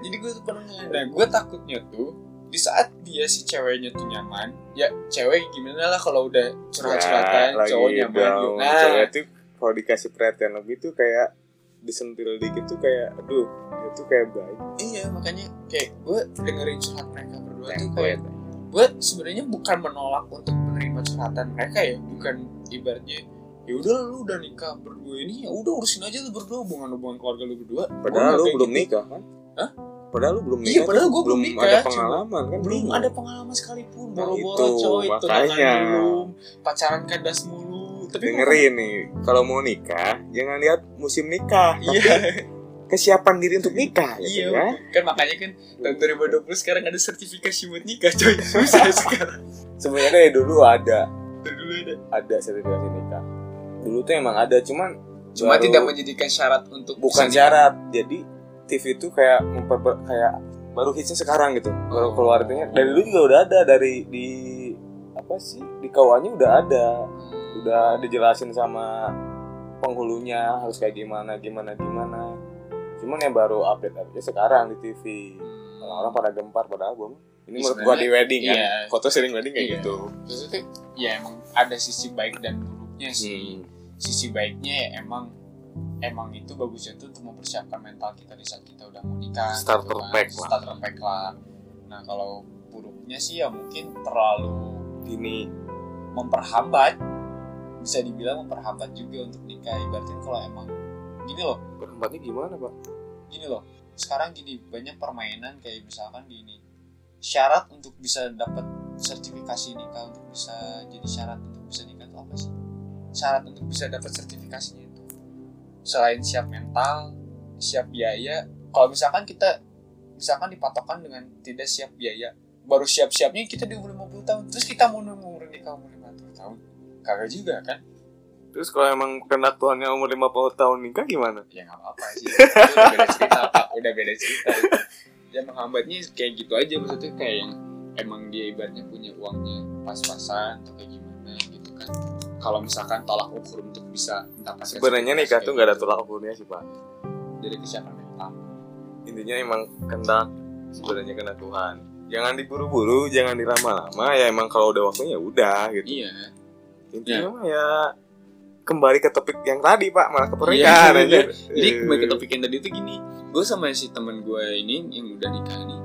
Speaker 2: Jadi gue tuh penengah. Nah gue takutnya tuh di saat dia si ceweknya tuh nyaman ya cewek gimana lah kalau udah curhat-curhatan
Speaker 1: Ya, lagi
Speaker 2: cowok nyaman
Speaker 1: down.
Speaker 2: gitu nah
Speaker 1: cewek tuh kalau dikasih perhatian lebih tuh kayak disentil dikit tuh kayak aduh dia tuh kayak baik
Speaker 2: iya makanya kayak gue dengerin curhat mereka berdua tuh
Speaker 1: template
Speaker 2: kayak gue sebenarnya bukan menolak untuk menerima curhatan mereka ya bukan ibaratnya ya udah lu udah nikah berdua ini ya udah urusin aja lu berdua hubungan hubungan keluarga lu berdua
Speaker 1: padahal lu belum
Speaker 2: gitu.
Speaker 1: nikah kan
Speaker 2: Hah?
Speaker 1: Padahal lu belum
Speaker 2: Iya,
Speaker 1: nikah
Speaker 2: padahal
Speaker 1: tuh
Speaker 2: gua belum
Speaker 1: belum
Speaker 2: nikah,
Speaker 1: ada pengalaman kan?
Speaker 2: belum ada pengalaman sekalipun
Speaker 1: Nah,
Speaker 2: boro-boro
Speaker 1: itu,
Speaker 2: coy.
Speaker 1: Makanya.
Speaker 2: belum pacaran kandas mulu tapi
Speaker 1: dengerin nih kalau mau nikah jangan lihat musim nikah
Speaker 2: iya.
Speaker 1: kesiapan diri untuk nikah
Speaker 2: iya
Speaker 1: gitu ya.
Speaker 2: kan makanya kan tahun 2020 sekarang ada sertifikasi buat nikah coy. Susah sekarang.
Speaker 1: Sebenarnya dari dulu ada.
Speaker 2: Dari dulu ada.
Speaker 1: Ada sertifikasi nikah. Dulu tuh emang ada cuman
Speaker 2: cuma
Speaker 1: baru-
Speaker 2: tidak menjadikan syarat untuk
Speaker 1: bukan
Speaker 2: nikah.
Speaker 1: syarat jadi TV itu kayak memper kayak baru hitsnya sekarang gitu. Baru keluar itunya dari dulu juga udah ada dari di apa sih di kawannya udah ada. Udah dijelasin sama penghulunya harus kayak gimana gimana gimana. Cuman yang baru update update sekarang di TV
Speaker 2: Hmm.
Speaker 1: orang-orang pada gempar pada album ini
Speaker 2: Ya,
Speaker 1: menurut gua di wedding kan.
Speaker 2: iya.
Speaker 1: foto sering wedding kayak
Speaker 2: Iya.
Speaker 1: gitu.
Speaker 2: Itu ya emang ada sisi baik dan buruknya sih.
Speaker 1: Hmm.
Speaker 2: sisi baiknya ya emang emang itu bagusnya tuh untuk mempersiapkan mental kita di saat kita udah mau nikah
Speaker 1: Starter
Speaker 2: gitu kan.
Speaker 1: pack lah.
Speaker 2: starter pack lah. Nah kalau buruknya sih ya mungkin terlalu
Speaker 1: ini
Speaker 2: memperhambat bisa dibilang memperhambat juga untuk nikah. Ibaratnya kalau emang gini loh.
Speaker 1: Perhambatnya gimana pak?
Speaker 2: Gini loh. Sekarang gini banyak permainan kayak misalkan gini. Syarat untuk bisa dapat sertifikasi nikah untuk bisa jadi syarat untuk bisa nikah itu apa sih? Syarat untuk bisa dapat sertifikasinya selain siap mental siap biaya kalau misalkan kita misalkan dipatokan dengan tidak siap biaya baru siap-siapnya kita di umur 50 tahun terus kita mau nunggu umur nikah umur 50 tahun kagak juga kan?
Speaker 1: Terus kalau emang kehendak Tuhannya umur 50 tahun nikah gimana?
Speaker 2: Ya nggak apa-apa sih. Udah beda cerita pak. Udah beda cerita. Itu. ya menghambatnya kayak gitu aja. Maksudnya kayak yang emang dia ibaratnya punya uangnya pas-pasan atau kayak gimana gitu kan kalau misalkan tolak ukur untuk bisa mendapatkan
Speaker 1: sebenarnya nikah tuh nggak ada
Speaker 2: gitu,
Speaker 1: tolak ukurnya sih pak.
Speaker 2: Dari kesiapan mental
Speaker 1: intinya emang kehendak sebenarnya kehendak Tuhan. Jangan diburu-buru jangan dilama-lama. Ya emang kalau udah waktunya ya udah gitu.
Speaker 2: Iya.
Speaker 1: Intinya mah ya kembali ke topik yang tadi pak malah ke
Speaker 2: Iya,
Speaker 1: pernikahan
Speaker 2: bener.
Speaker 1: anjir.
Speaker 2: jadi kembali ke topik yang tadi itu gini. Gue sama si teman gue ini yang udah nikah nih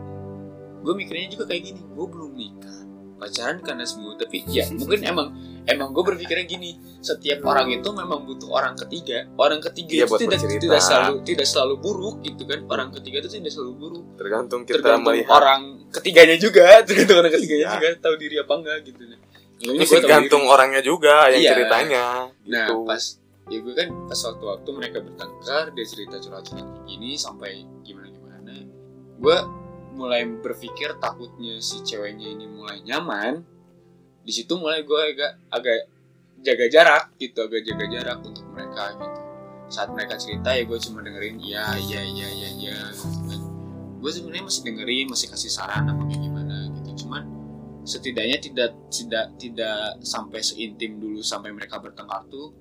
Speaker 2: gue mikirnya juga kayak gini. Gue belum nikah pacaran karena sembuh. Tapi ya mungkin emang emang gue berpikirnya gini. Setiap orang itu memang butuh orang ketiga. Orang ketiga itu
Speaker 1: buat
Speaker 2: tidak
Speaker 1: bercerita.
Speaker 2: tidak selalu tidak selalu buruk gitu kan. Orang ketiga itu tidak selalu buruk.
Speaker 1: Tergantung kita
Speaker 2: tergantung
Speaker 1: melihat.
Speaker 2: orang ketiganya juga. Tergantung orang ketiganya
Speaker 1: Iya.
Speaker 2: juga. Tahu diri apa enggak gitu. Nah, ini
Speaker 1: tergantung orangnya juga yang
Speaker 2: Iya.
Speaker 1: ceritanya
Speaker 2: Nah,
Speaker 1: gitu.
Speaker 2: pas ya gue kan pas waktu-waktu mereka bertengkar dia cerita curhat-curhat gini sampai gimana gimana gue mulai berpikir takutnya si ceweknya ini mulai nyaman di situ mulai gue agak agak jaga jarak gitu agak jaga jarak untuk mereka gitu saat mereka cerita ya gue cuma dengerin iya iya iya iya gitu. gue sebenarnya masih dengerin masih kasih saran apa gimana gitu cuman setidaknya tidak tidak tidak sampai seintim dulu sampai mereka bertengkar tuh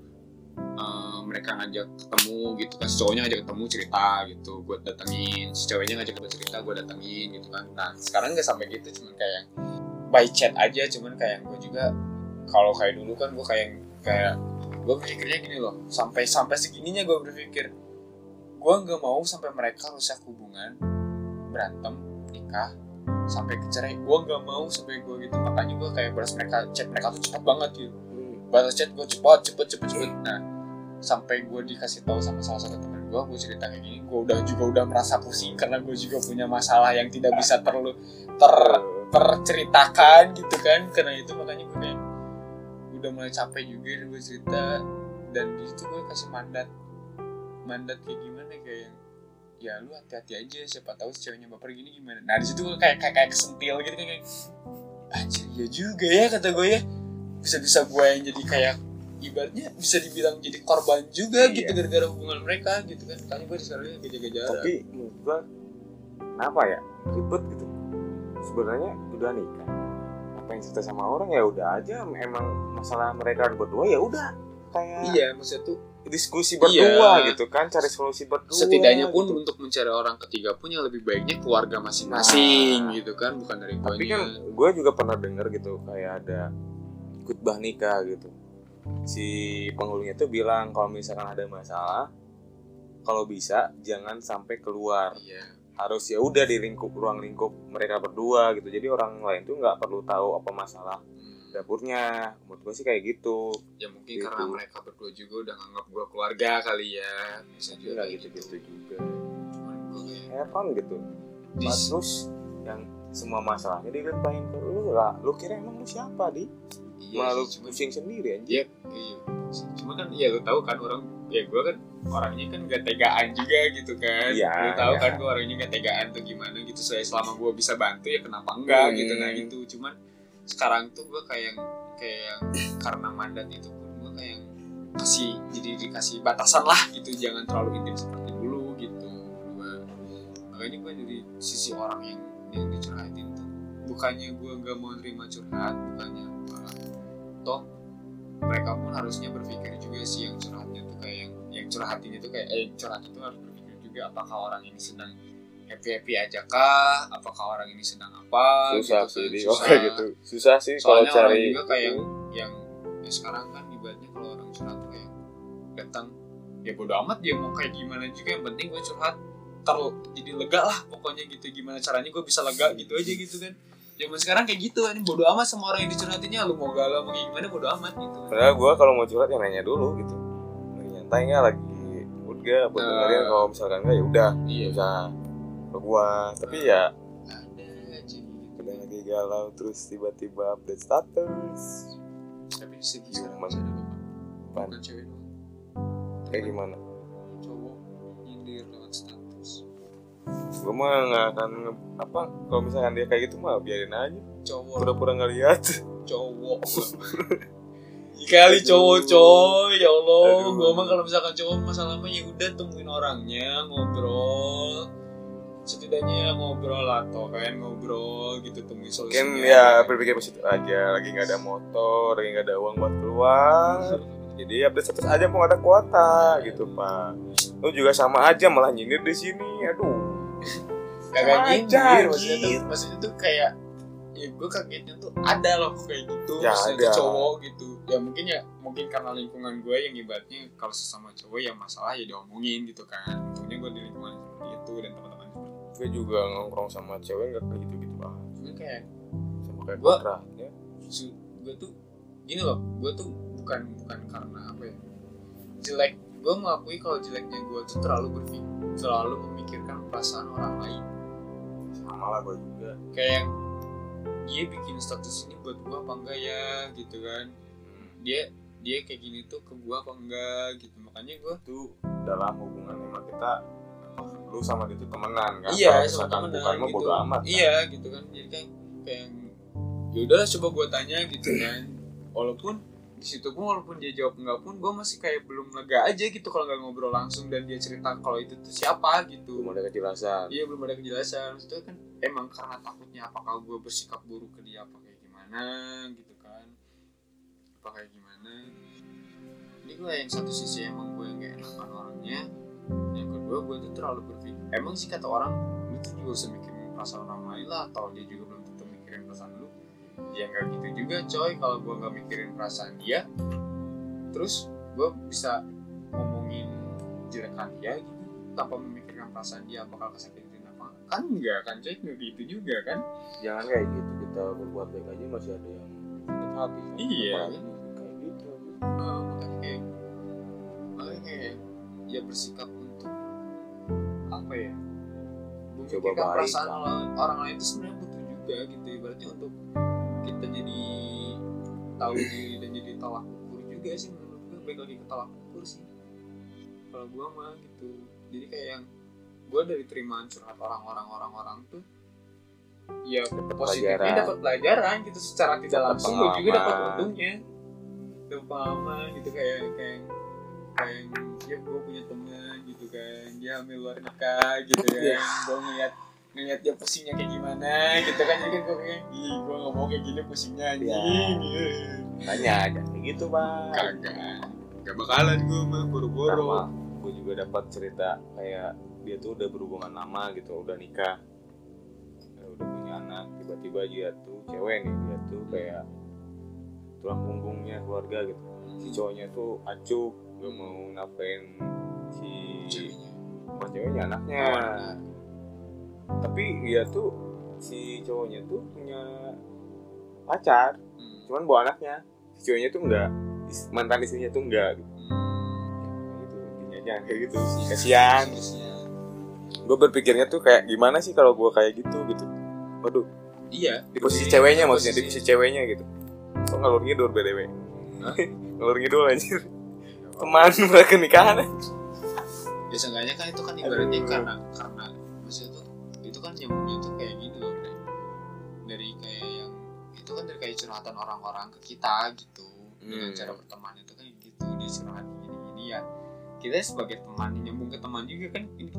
Speaker 2: eh, mereka ngajak ketemu gitu kan. Si cowoknya ngajak ketemu cerita gitu. Gue datengin. Si ceweknya ngajak ketemu cerita gue datengin gitu kan. Nah sekarang nggak sampai gitu. Cuman kayak by chat aja. Cuman kayak gue juga kalau kayak dulu kan gue kayak kayak gue berpikirnya gini loh. Sampai sampai segininya gue berpikir gue nggak mau sampai mereka rusak hubungan berantem nikah sampai kecerai. Gue nggak mau sampai gue gitu. Makanya gue kayak balas mereka chat mereka tuh cepet banget gitu balas chat gue cepet cepet cepet cepet. Nah sampai gue dikasih tahu sama salah satu teman gue gue cerita kayak gini gue udah juga udah merasa pusing karena gue juga punya masalah yang tidak bisa terlalu ter terceritakan gitu kan. Karena itu makanya gue kayak udah mulai capek juga dan gue cerita. Dan di situ gue kasih mandat mandat kayak gimana kayak ya lu hati-hati aja siapa tahu si ceweknya baper gini gimana. Nah di situ gue kayak kayak, kayak kesentil gitu kayak anjir ya juga ya kata gue ya bisa-bisa gue yang jadi kayak ibaratnya bisa dibilang jadi korban juga
Speaker 1: Iya.
Speaker 2: gitu gara-gara hubungan mereka gitu kan makanya gue sekarang jaga jarak
Speaker 1: tapi menurut gua kenapa ya ribet gitu sebenarnya udah nikah apa yang cerita sama orang ya udah aja emang masalah mereka berdua ya udah kayak
Speaker 2: iya maksudnya tuh
Speaker 1: diskusi berdua
Speaker 2: Iya.
Speaker 1: gitu kan cari solusi berdua
Speaker 2: setidaknya pun
Speaker 1: gitu.
Speaker 2: untuk mencari orang ketiga pun yang lebih baiknya keluarga masing-masing
Speaker 1: Nah.
Speaker 2: gitu kan bukan dari
Speaker 1: tapi
Speaker 2: guanya.
Speaker 1: kan gue juga pernah denger gitu kayak ada khutbah nikah gitu. Si penghulunya tuh bilang kalau misalkan ada masalah kalau bisa jangan sampai keluar.
Speaker 2: Iya.
Speaker 1: Harus ya udah di lingkup ruang lingkup mereka berdua gitu. Jadi orang lain tuh nggak perlu tahu apa masalah
Speaker 2: Hmm.
Speaker 1: dapurnya. Menurut gue sih kayak gitu.
Speaker 2: Ya mungkin
Speaker 1: Gitu.
Speaker 2: karena mereka berdua juga udah nganggap gua keluarga kali ya. Bisa juga
Speaker 1: nggak gitu gitu. juga. Have fun gitu. Terus yang semua masalahnya dilimpahin ke lu lah. Lu kira emang lu siapa di
Speaker 2: iya
Speaker 1: malu
Speaker 2: sih, cuman
Speaker 1: pusing sendiri anjir
Speaker 2: Iya, iya. Cuma kan ya lu tahu kan orang ya gue kan orangnya kan gak tegaan juga gitu kan.
Speaker 1: Iya,
Speaker 2: Lu tahu
Speaker 1: iya.
Speaker 2: kan gue orangnya gak tegaan tuh gimana gitu. Saya selama gue bisa bantu ya kenapa enggak
Speaker 1: Hmm.
Speaker 2: gitu nah itu. Cuman sekarang tuh gue kayak yang kayak karena mandat itu pun gue kayak yang kasih jadi dikasih batasan lah gitu jangan terlalu intim seperti dulu gitu gue makanya gue jadi sisi orang yang yang dicurhatin tuh bukannya gue nggak mau nerima curhat bukannya toh mereka pun harusnya berpikir juga sih yang curhatnya tuh kayak yang yang curhatin itu kayak eh curhat itu harus berpikir juga apakah orang ini sedang happy happy aja kah? Apakah orang ini sedang apa?
Speaker 1: Susah
Speaker 2: gitu
Speaker 1: sih
Speaker 2: kan.
Speaker 1: di
Speaker 2: Susah.
Speaker 1: oke gitu. Susah sih kalau
Speaker 2: soalnya orang
Speaker 1: cari
Speaker 2: juga kayak yang yang ya sekarang kan ibaratnya kalau orang curhat tuh kayak datang ya bodo amat dia mau kayak gimana juga yang penting gue curhat. Terus jadi lega lah pokoknya gitu gimana caranya gue bisa lega gitu aja gitu kan zaman sekarang kayak gitu kan bodo amat sama orang yang dicurhatinnya lu mau galau mau kayak gimana bodo amat gitu.
Speaker 1: Padahal gue kalau mau curhat ya nanya dulu gitu. Lagi nyantai nggak lagi mood gak buat
Speaker 2: Nah.
Speaker 1: dengerin kalau misalkan nggak ya udah
Speaker 2: iya.
Speaker 1: bisa ke gua. Tapi ya
Speaker 2: ada aja gitu.
Speaker 1: Udah lagi galau terus tiba-tiba update status.
Speaker 2: Tapi sekarang
Speaker 1: Human.
Speaker 2: bukan cewek doang.
Speaker 1: Kayak gimana?
Speaker 2: Cowok nyindir
Speaker 1: gue mah nggak akan apa kalau misalkan dia kayak gitu mah biarin aja.
Speaker 2: Cowok.
Speaker 1: Pura-pura nggak lihat.
Speaker 2: Cowok. Kali cowok coy ya Allah. Gua mah kalau misalkan cowok masalahnya ya udah temuin orangnya ngobrol. Setidaknya ngobrol atau kan ngobrol gitu temuin solusinya.
Speaker 1: mungkin ya berpikir positif aja. Lagi nggak ada motor lagi nggak ada uang buat keluar. Jadi update status aja mau ada kuota gitu pak. Lu juga sama aja malah nyindir di sini. Aduh
Speaker 2: kagak nyindir maksudnya tuh maksudnya tuh kayak ya gue kagetnya tuh ada loh kayak gitu
Speaker 1: Ya,
Speaker 2: maksudnya
Speaker 1: ada.
Speaker 2: cowok gitu. Ya mungkin ya mungkin karena lingkungan gue yang ibaratnya kalau sesama cowok ya masalah ya diomongin gitu kan. Untungnya gue di lingkungan seperti itu dan teman-teman
Speaker 1: gue juga nongkrong sama cewek nggak kayak gitu gitu ah
Speaker 2: Cuman kayak
Speaker 1: sama kayak
Speaker 2: gue tuh gini loh gue tuh bukan bukan karena apa ya jelek gue mengakui kalau jeleknya gue tuh terlalu berpikir terlalu memikirkan perasaan orang lain.
Speaker 1: Sama lah gue juga.
Speaker 2: Kayak dia bikin status ini buat gue apa enggak ya? Gitu kan. Dia dia kayak gini tuh ke gua apa enggak? Gitu. Makanya gua
Speaker 1: itu dalam hubungan emang kita lu sama dia tuh temenan kan?
Speaker 2: Iya sama
Speaker 1: misalkan
Speaker 2: temen
Speaker 1: bukan
Speaker 2: gitu.
Speaker 1: bodo amat kan?
Speaker 2: iya gitu kan. Jadi kayak kayak ya udahlah coba gua tanya gitu kan. Walaupun di situ pun walaupun dia jawab enggak pun gua masih kayak belum lega aja gitu kalau nggak ngobrol langsung dan dia cerita kalau itu tuh siapa gitu.
Speaker 1: Belum ada kejelasan.
Speaker 2: Iya belum ada kejelasan. Itu kan emang karena takutnya apakah gue bersikap buruk ke dia apa kayak gimana gitu kan. Apa kayak gimana. Ini gue yang satu sisi emang gue yang gak enakan orangnya. Yang kedua gue tuh terlalu berpikir emang sih kata orang lu tuh juga usah mikirin perasaan orang lain lah atau dia juga belum tentu mikirin perasaan ya nggak gitu juga coy kalau gue nggak mikirin perasaan dia. Terus gue bisa ngomongin jelekan dia gitu tanpa memikirkan perasaan dia bakal kesakitan apa. Kan enggak kan coy? Nggak gitu juga kan?
Speaker 1: Jangan kayak gitu kita berbuat baik aja masih ada yang sakit hati kan?
Speaker 2: Iya.
Speaker 1: Apalagi kayak gitu.
Speaker 2: Eh, makanya kayak makanya ya bersikap untuk apa ya?
Speaker 1: Coba
Speaker 2: memikirkan perasaan orang lain itu sebenarnya butuh juga gitu ibaratnya untuk kita jadi tahu diri dan jadi tolak ukur juga sih menurut gue baik lagi ke tolak ukur sih. Kalau gue mah gitu. Jadi kayak yang gue dari terimaan curhat orang-orang orang-orang tuh ya positifnya dapat pelajaran gitu. Secara tidak langsung gue juga dapat untungnya. Dapat pengalaman gitu kayak kayak kayak ya gue punya teman gitu kan. Dia hamil luar nikah gitu kan.
Speaker 1: Iya.
Speaker 2: gue ngeliat ngeliat dia pusingnya kayak gimana gitu kan. Jadi kan gue kayak ih gue nggak mau kayak gini pusingnya anjing.
Speaker 1: Tanya aja. Kayak gitu bang
Speaker 2: kagak. Gak bakalan gue mah
Speaker 1: sama gue juga dapat cerita kayak dia tuh udah berhubungan lama gitu udah nikah. Ya, udah punya anak tiba-tiba dia tuh cewek nih dia tuh kayak tulang punggungnya keluarga gitu. Si cowoknya tuh acuh gak mau nafkain si
Speaker 2: ceweknya.
Speaker 1: Bukan ceweknya anaknya tapi dia tuh si cowoknya tuh punya pacar
Speaker 2: Hmm.
Speaker 1: cuman bawa anaknya. Si cowoknya tuh enggak mantan istrinya tuh enggak gitu.
Speaker 2: Hmm.
Speaker 1: gitu intinya. Jangan kayak gitu kasihan
Speaker 2: Kasihan.
Speaker 1: gue berpikirnya tuh kayak gimana sih kalau gue kayak gitu gitu? Waduh.
Speaker 2: Iya.
Speaker 1: Di posisi
Speaker 2: Di
Speaker 1: ceweknya maksudnya di
Speaker 2: posisi-
Speaker 1: posisi ceweknya gitu. Kok ngalur ngidul btw ngalur ngidul anjir. Teman mereka nikahan
Speaker 2: ya seenggaknya kan itu kan ibaratnya karena karena curhatan orang-orang ke kita gitu. Dengan
Speaker 1: Hmm.
Speaker 2: cara berteman itu kan gitu dia curhat gini-gini ya. Kita sebagai teman nyambung ke teman juga kan ini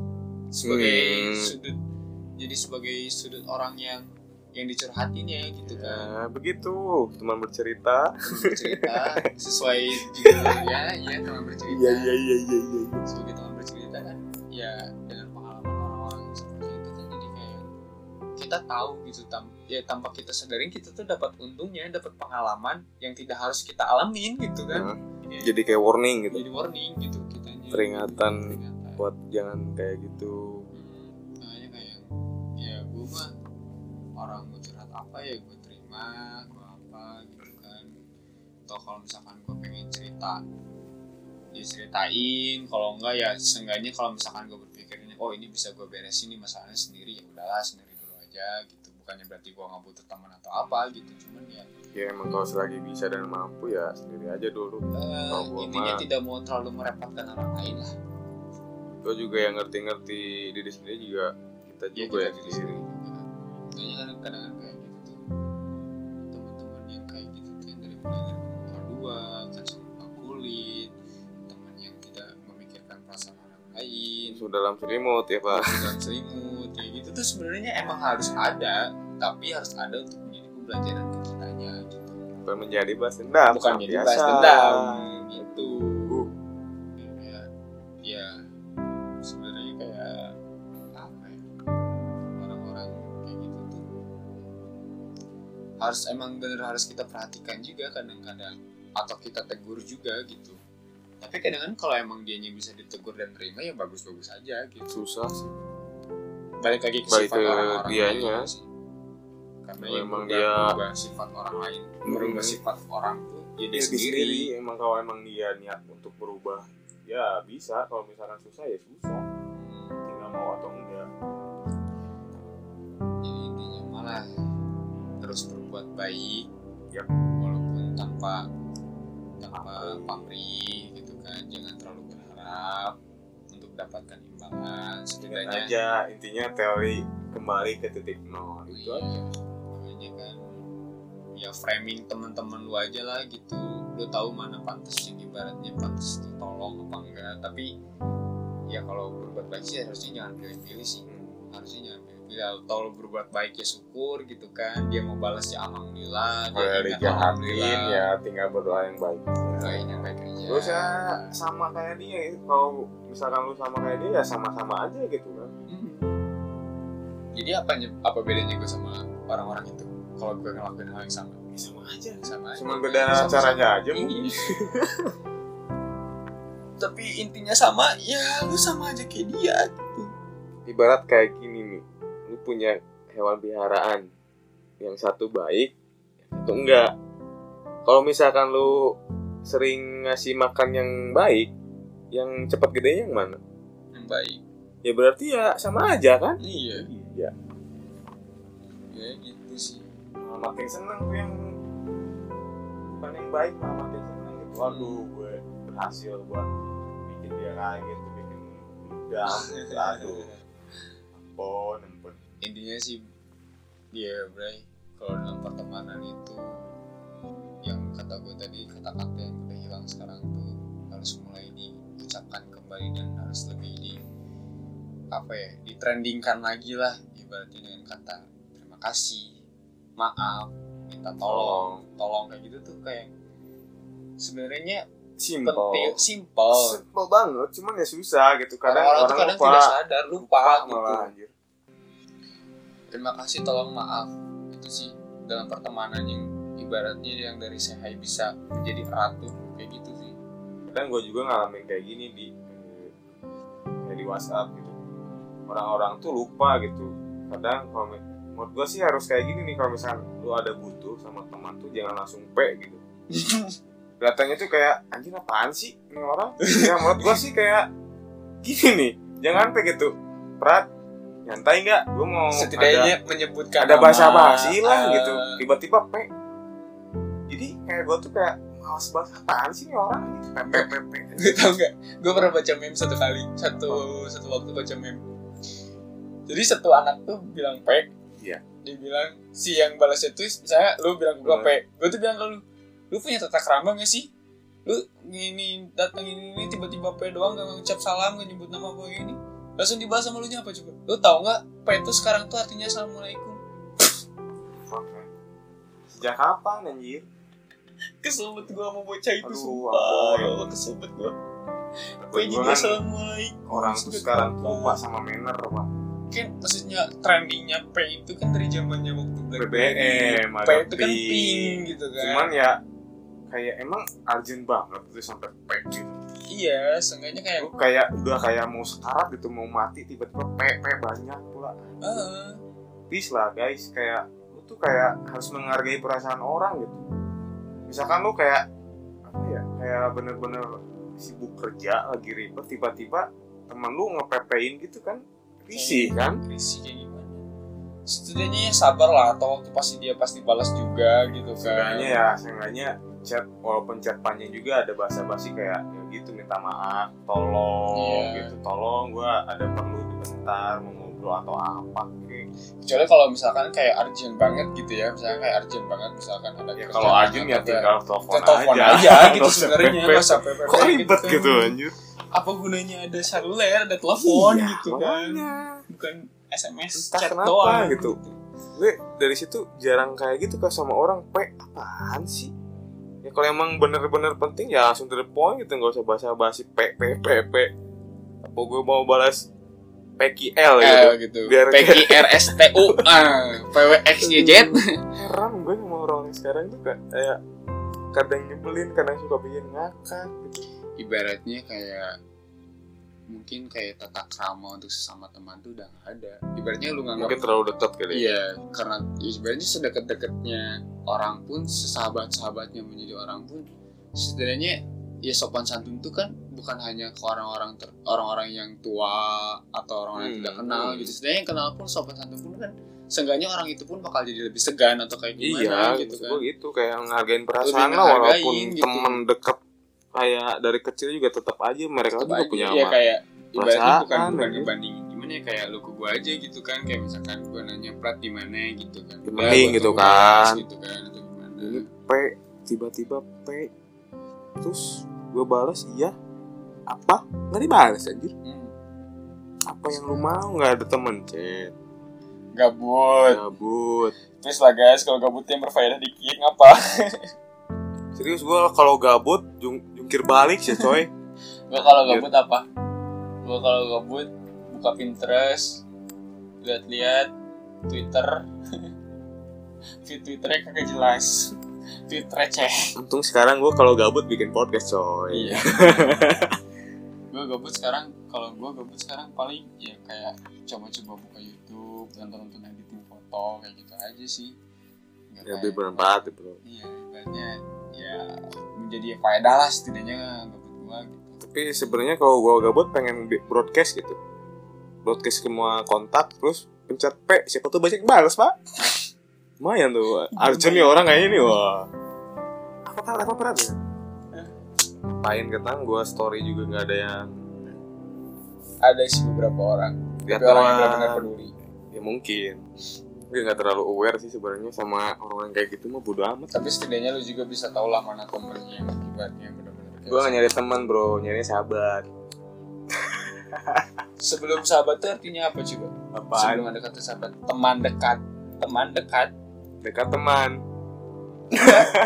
Speaker 2: sebagai
Speaker 1: Hmm.
Speaker 2: sudut jadi sebagai sudut orang yang yang dicurhatinnya gitu kan.
Speaker 1: ya begitu. Teman bercerita.
Speaker 2: Teman bercerita sesuai judulnya ya teman bercerita.
Speaker 1: Iya iya iya iya iya.
Speaker 2: Sebagai teman bercerita kan ya kita tahu gitu tam ya tanpa kita sadarin kita tuh dapat untungnya dapat pengalaman yang tidak harus kita alamin gitu kan. Ya,
Speaker 1: jadi kayak warning gitu.
Speaker 2: Jadi warning gitu kitanya
Speaker 1: Peringatan.
Speaker 2: Peringatan.
Speaker 1: buat jangan kayak gitu.
Speaker 2: Hmm, makanya kayak ya gue mah orang mau curhat apa ya gue terima gue apa gitu kan. Atau kalau misalkan gue pengen cerita ya ceritain kalau enggak ya seenggaknya kalau misalkan gue berpikirnya oh ini bisa gue beresin nih masalahnya sendiri. Ya udahlah sendiri aja gitu. Bukannya berarti gue nggak butuh teman atau apa gitu cuman ya
Speaker 1: ya emang kalau selagi bisa dan mampu ya sendiri aja dulu. Gua
Speaker 2: intinya
Speaker 1: mah-
Speaker 2: tidak mau terlalu merepotkan orang lain lah.
Speaker 1: Gue juga yang ngerti-ngerti diri sendiri juga kita
Speaker 2: ya
Speaker 1: juga ya
Speaker 2: diri
Speaker 1: sendiri.
Speaker 2: kayaknya kadang-kadang kan kayak gitu tuh. Teman-teman yang kayak gitu tuh yang dari mulai dari dua kasih muka lain
Speaker 1: sudah dalam selimut ya pak.
Speaker 2: Dan selimut kayak gitu. Tuh sebenarnya emang harus ada tapi harus ada untuk menjadi pembelajaran ke kitanya gitu.
Speaker 1: Bukan menjadi balas dendam
Speaker 2: bukan
Speaker 1: sama
Speaker 2: jadi
Speaker 1: biasa.
Speaker 2: balas dendam gitu.
Speaker 1: Uh.
Speaker 2: kayak ya sebenarnya kayak apa ya orang-orang kayak gitu tuh. Harus emang bener harus kita perhatikan juga kadang-kadang atau kita tegur juga gitu tapi kadang-kadang kalau emang dianya bisa ditegur dan terima ya bagus-bagus aja gitu.
Speaker 1: Susah sih.
Speaker 2: Balik lagi ke
Speaker 1: Balik
Speaker 2: sifat orang-orang
Speaker 1: dianya.
Speaker 2: lain sih. karena yang
Speaker 1: emang dia-
Speaker 2: merubah sifat orang lain merubah
Speaker 1: Hmm.
Speaker 2: sifat orang tuh ya dia
Speaker 1: dia
Speaker 2: sendiri,
Speaker 1: sendiri. Emang kalau emang dia niat untuk berubah ya bisa. Kalau misalkan susah ya susah. Tinggal mau atau enggak.
Speaker 2: Jadi intinya malah terus berbuat baik
Speaker 1: Yap.
Speaker 2: walaupun tanpa tanpa pamrih kan jangan terlalu berharap untuk dapatkan imbalan.
Speaker 1: Ingat
Speaker 2: setidaknya
Speaker 1: aja intinya teori kembali ke titik nol itu aja
Speaker 2: Iya, makanya kan ya framing teman-teman lu aja lah gitu. Lu tahu mana pantas yang ibaratnya pantas ditolong apa enggak. Tapi ya kalau berbuat baik sih harusnya jangan pilih-pilih sih. Harusnya jangan pilih-pilih atau lu berbuat baik ya syukur gitu kan. Dia mau balas ya alhamdulillah
Speaker 1: kalau
Speaker 2: dia ingat
Speaker 1: dijahatin
Speaker 2: alhamdulillah.
Speaker 1: ya tinggal berdoa yang baik.
Speaker 2: Doain yang baik aja.
Speaker 1: Lu ya sama kayak dia itu kalau misalkan lu sama kayak dia ya sama-sama aja gitu kan.
Speaker 2: Hmm. jadi apa apa bedanya gue sama orang-orang itu? Kalau gue ngelakuin hal yang sama?
Speaker 1: Ya, sama aja.
Speaker 2: Sama aja.
Speaker 1: Cuma beda
Speaker 2: Sama-sama.
Speaker 1: caranya aja
Speaker 2: Iya.
Speaker 1: mungkin
Speaker 2: tapi intinya sama ya lu sama aja kayak dia gitu.
Speaker 1: Ibarat kayak punya hewan peliharaan. Yang satu baik yang satu enggak. Kalau misalkan lu sering ngasih makan yang baik yang cepat gedenya yang mana?
Speaker 2: Yang baik.
Speaker 1: Ya berarti ya sama aja kan?
Speaker 2: Iya.
Speaker 1: Iya.
Speaker 2: Ya gitu sih.
Speaker 1: Malah makin seneng tuh yang bukan yang baik malah makin seneng gitu. Waduh gue berhasil buat bikin dia kaget bikin udang gitu aduh. Ampun
Speaker 2: intinya sih dia bray kalau dalam pertemanan itu yang kata gue tadi kata-kata yang udah hilang sekarang tuh harus mulai diucapkan kembali dan harus lebih di apa ya ditrendingkan lagi lah ibaratnya dengan kata terima kasih maaf minta tolong. Tolong. Kayak gitu tuh kayak sebenarnya
Speaker 1: simple.
Speaker 2: penting simple.
Speaker 1: Simple banget cuman ya susah gitu. Kadang
Speaker 2: orang-orang
Speaker 1: orang,
Speaker 2: tuh kadang
Speaker 1: lupa.
Speaker 2: tidak sadar lupa, gitu.
Speaker 1: malah anjir
Speaker 2: terima kasih tolong maaf. Itu sih dalam pertemanan yang ibaratnya yang dari sehai bisa menjadi erat tuh kayak gitu sih.
Speaker 1: Kadang gue juga ngalamin kayak gini di eh, di WhatsApp gitu. Orang-orang tuh lupa gitu. Kadang kalau menurut gue sih harus kayak gini nih kalau misalnya lu ada butuh sama teman tuh jangan langsung pe gitu. Kelihatannya tuh kayak anjing apaan sih ini orang? Ya menurut gue sih kayak gini nih. Jangan pe gitu. Prat nyantai nggak? Gue mau ada
Speaker 2: setidaknya menyebutkan
Speaker 1: ada bahasa basi lah
Speaker 2: eh,
Speaker 1: gitu. Tiba-tiba pe. Jadi kayak gue tuh kayak males banget apaan sih nih orang? Gitu pe pe
Speaker 2: gue tau nggak? Gue pernah baca meme satu kali satu satu waktu baca meme. Jadi satu anak tuh bilang pe.
Speaker 1: Iya.
Speaker 2: dia bilang si yang balasnya tuh misalnya lu bilang gue
Speaker 1: Hmm.
Speaker 2: pe. Gue tuh bilang ke lu lu punya tata kerama gak sih? Lu ini datang ini, tiba-tiba pe doang gak ngucap salam gak nyebut nama gue ini langsung dibahas sama lu nya apa coba lu tau nggak pe itu sekarang tuh artinya assalamualaikum.
Speaker 1: Sejak kapan anjir?
Speaker 2: kesel banget gue mau bocah itu
Speaker 1: Aduh,
Speaker 2: sumpah
Speaker 1: ampun.
Speaker 2: ya Allah kesel banget gue
Speaker 1: Gua
Speaker 2: jadi
Speaker 1: kan
Speaker 2: assalamualaikum
Speaker 1: orang tuh sekarang lupa sama manner pak.
Speaker 2: kan maksudnya trendingnya P itu kan dari zamannya waktu
Speaker 1: BBM
Speaker 2: P itu kan pink gitu kan
Speaker 1: Cuman ya kayak emang urgent banget tuh sampai P gitu.
Speaker 2: Iya seenggaknya kayak
Speaker 1: Lu kayak udah kayak mau sekarat gitu mau mati tiba-tiba P P banyak pula.
Speaker 2: ah
Speaker 1: Please lah guys. Kayak lu tuh kayak harus menghargai perasaan orang gitu. Misalkan lu kayak apa ya kayak bener-bener sibuk kerja lagi ribet tiba-tiba teman lu ngepepein gitu kan risih kan?
Speaker 2: risih kayak gimana? Setidaknya ya sabar lah atau waktu pasti dia pasti balas juga gitu kan.
Speaker 1: Seenggaknya ya, seenggaknya chat walaupun chat panjang juga ada bahasa basi kayak ya gitu minta maaf, tolong
Speaker 2: Iya.
Speaker 1: gitu, tolong gua ada perlu bentar mau ngobrol atau apa kayak.
Speaker 2: kecuali kalau misalkan kayak urgent banget gitu ya misalkan kayak urgent banget misalkan ada
Speaker 1: Ya kalau Ajun ya tinggal telepon aja.
Speaker 2: aja, gitu sebenarnya nggak PPP
Speaker 1: Kok ribet
Speaker 2: kan.
Speaker 1: gitu anjir?
Speaker 2: apa gunanya ada seluler ada telepon
Speaker 1: Iya,
Speaker 2: gitu kan
Speaker 1: makanya.
Speaker 2: bukan SMS
Speaker 1: Entah
Speaker 2: chat
Speaker 1: kenapa
Speaker 2: doang
Speaker 1: gitu. Gue dari situ jarang kayak gitu kan sama orang P apaan sih? Ya kalau emang bener-bener penting ya langsung to the point gitu nggak usah basa-basi P P P P. Apa gue mau balas PQL gitu?
Speaker 2: L gitu.
Speaker 1: Biar
Speaker 2: PQ RSTU ah, PWXYZ.
Speaker 1: heran gue sama orang sekarang tuh kayak kayak kadang nyebelin kadang suka bikin ngakak gitu
Speaker 2: Ibaratnya kayak mungkin kayak tata krama untuk sesama teman tuh udah gak ada. Ibaratnya lu nganggap
Speaker 1: mungkin terlalu dekat kali ya
Speaker 2: Iya, karena ya sebenarnya sedekat-dekatnya orang pun, sesahabat-sahabatnya menjadi orang pun, setidaknya ya sopan santun tuh kan bukan hanya ke orang-orang ter- orang-orang yang tua atau orang-orang yang
Speaker 1: Hmm,
Speaker 2: tidak kenal
Speaker 1: hmm.
Speaker 2: gitu. Setidaknya yang kenal pun sopan santun pun kan seenggaknya orang itu pun bakal jadi lebih segan atau kayak gimana
Speaker 1: iya
Speaker 2: gitu kan
Speaker 1: gitu kayak ngehargain perasaan lah walaupun
Speaker 2: gitu.
Speaker 1: teman dekat kayak dari kecil juga tetap aja mereka
Speaker 2: Tetep
Speaker 1: juga
Speaker 2: aja,
Speaker 1: punya
Speaker 2: ya kayak ibaratnya bukan bukan
Speaker 1: gitu.
Speaker 2: ngebandingin gimana ya kayak lu ke gua aja gitu kan kayak misalkan gua nanya plat di mana gitu kan.
Speaker 1: Di
Speaker 2: gua
Speaker 1: gitu kan.
Speaker 2: gitu kan atau gimana.
Speaker 1: Ini P tiba-tiba P terus gue balas iya. Apa? Nggak dibalas anjir.
Speaker 2: Hmm.
Speaker 1: apa yang lu mau? Nggak ada temen chat
Speaker 2: gabut.
Speaker 1: Gabut.
Speaker 2: Terus lah guys kalau gabut yang berfaedah dikit ngapa?
Speaker 1: Serius gue kalau gabut jung- jungkir balik sih coy.
Speaker 2: Gua kalau
Speaker 1: Iya.
Speaker 2: gabut apa? Gua kalau gabut buka Pinterest lihat-lihat Twitter. Feed Twitternya kagak jelas. Tweet receh
Speaker 1: untung sekarang gue kalau gabut bikin podcast coy.
Speaker 2: Iya. Gue gabut sekarang kalau gue gabut sekarang paling ya kayak coba-coba buka YouTube nonton-nonton editing foto kayak gitu aja sih.
Speaker 1: Ya, lebih bermanfaat bro
Speaker 2: iya ibaratnya ya menjadi faedah lah setidaknya gabut gue gitu.
Speaker 1: Tapi sebenarnya kalau gue gabut pengen broadcast gitu. Broadcast semua kontak terus pencet P siapa tuh banyak balas pak? Lumayan tuh. Arjun nih orang kayaknya nih wah. Apa apa apa berat ya ngapain ketang gue story juga nggak ada yang
Speaker 2: ada sih beberapa orang.
Speaker 1: Lihat
Speaker 2: tapi orang yang benar-benar peduli.
Speaker 1: Ya mungkin gue nggak terlalu aware sih sebenarnya sama orang yang kayak gitu mah bodo amat.
Speaker 2: Tapi setidaknya lu juga bisa tahu lah mana temennya yang akibatnya benar-benar kayak
Speaker 1: gue gak nyari teman bro. Nyari sahabat.
Speaker 2: Sebelum sahabat itu artinya apa coba sebelum ada kata sahabat teman dekat. Teman dekat.
Speaker 1: Dekat teman.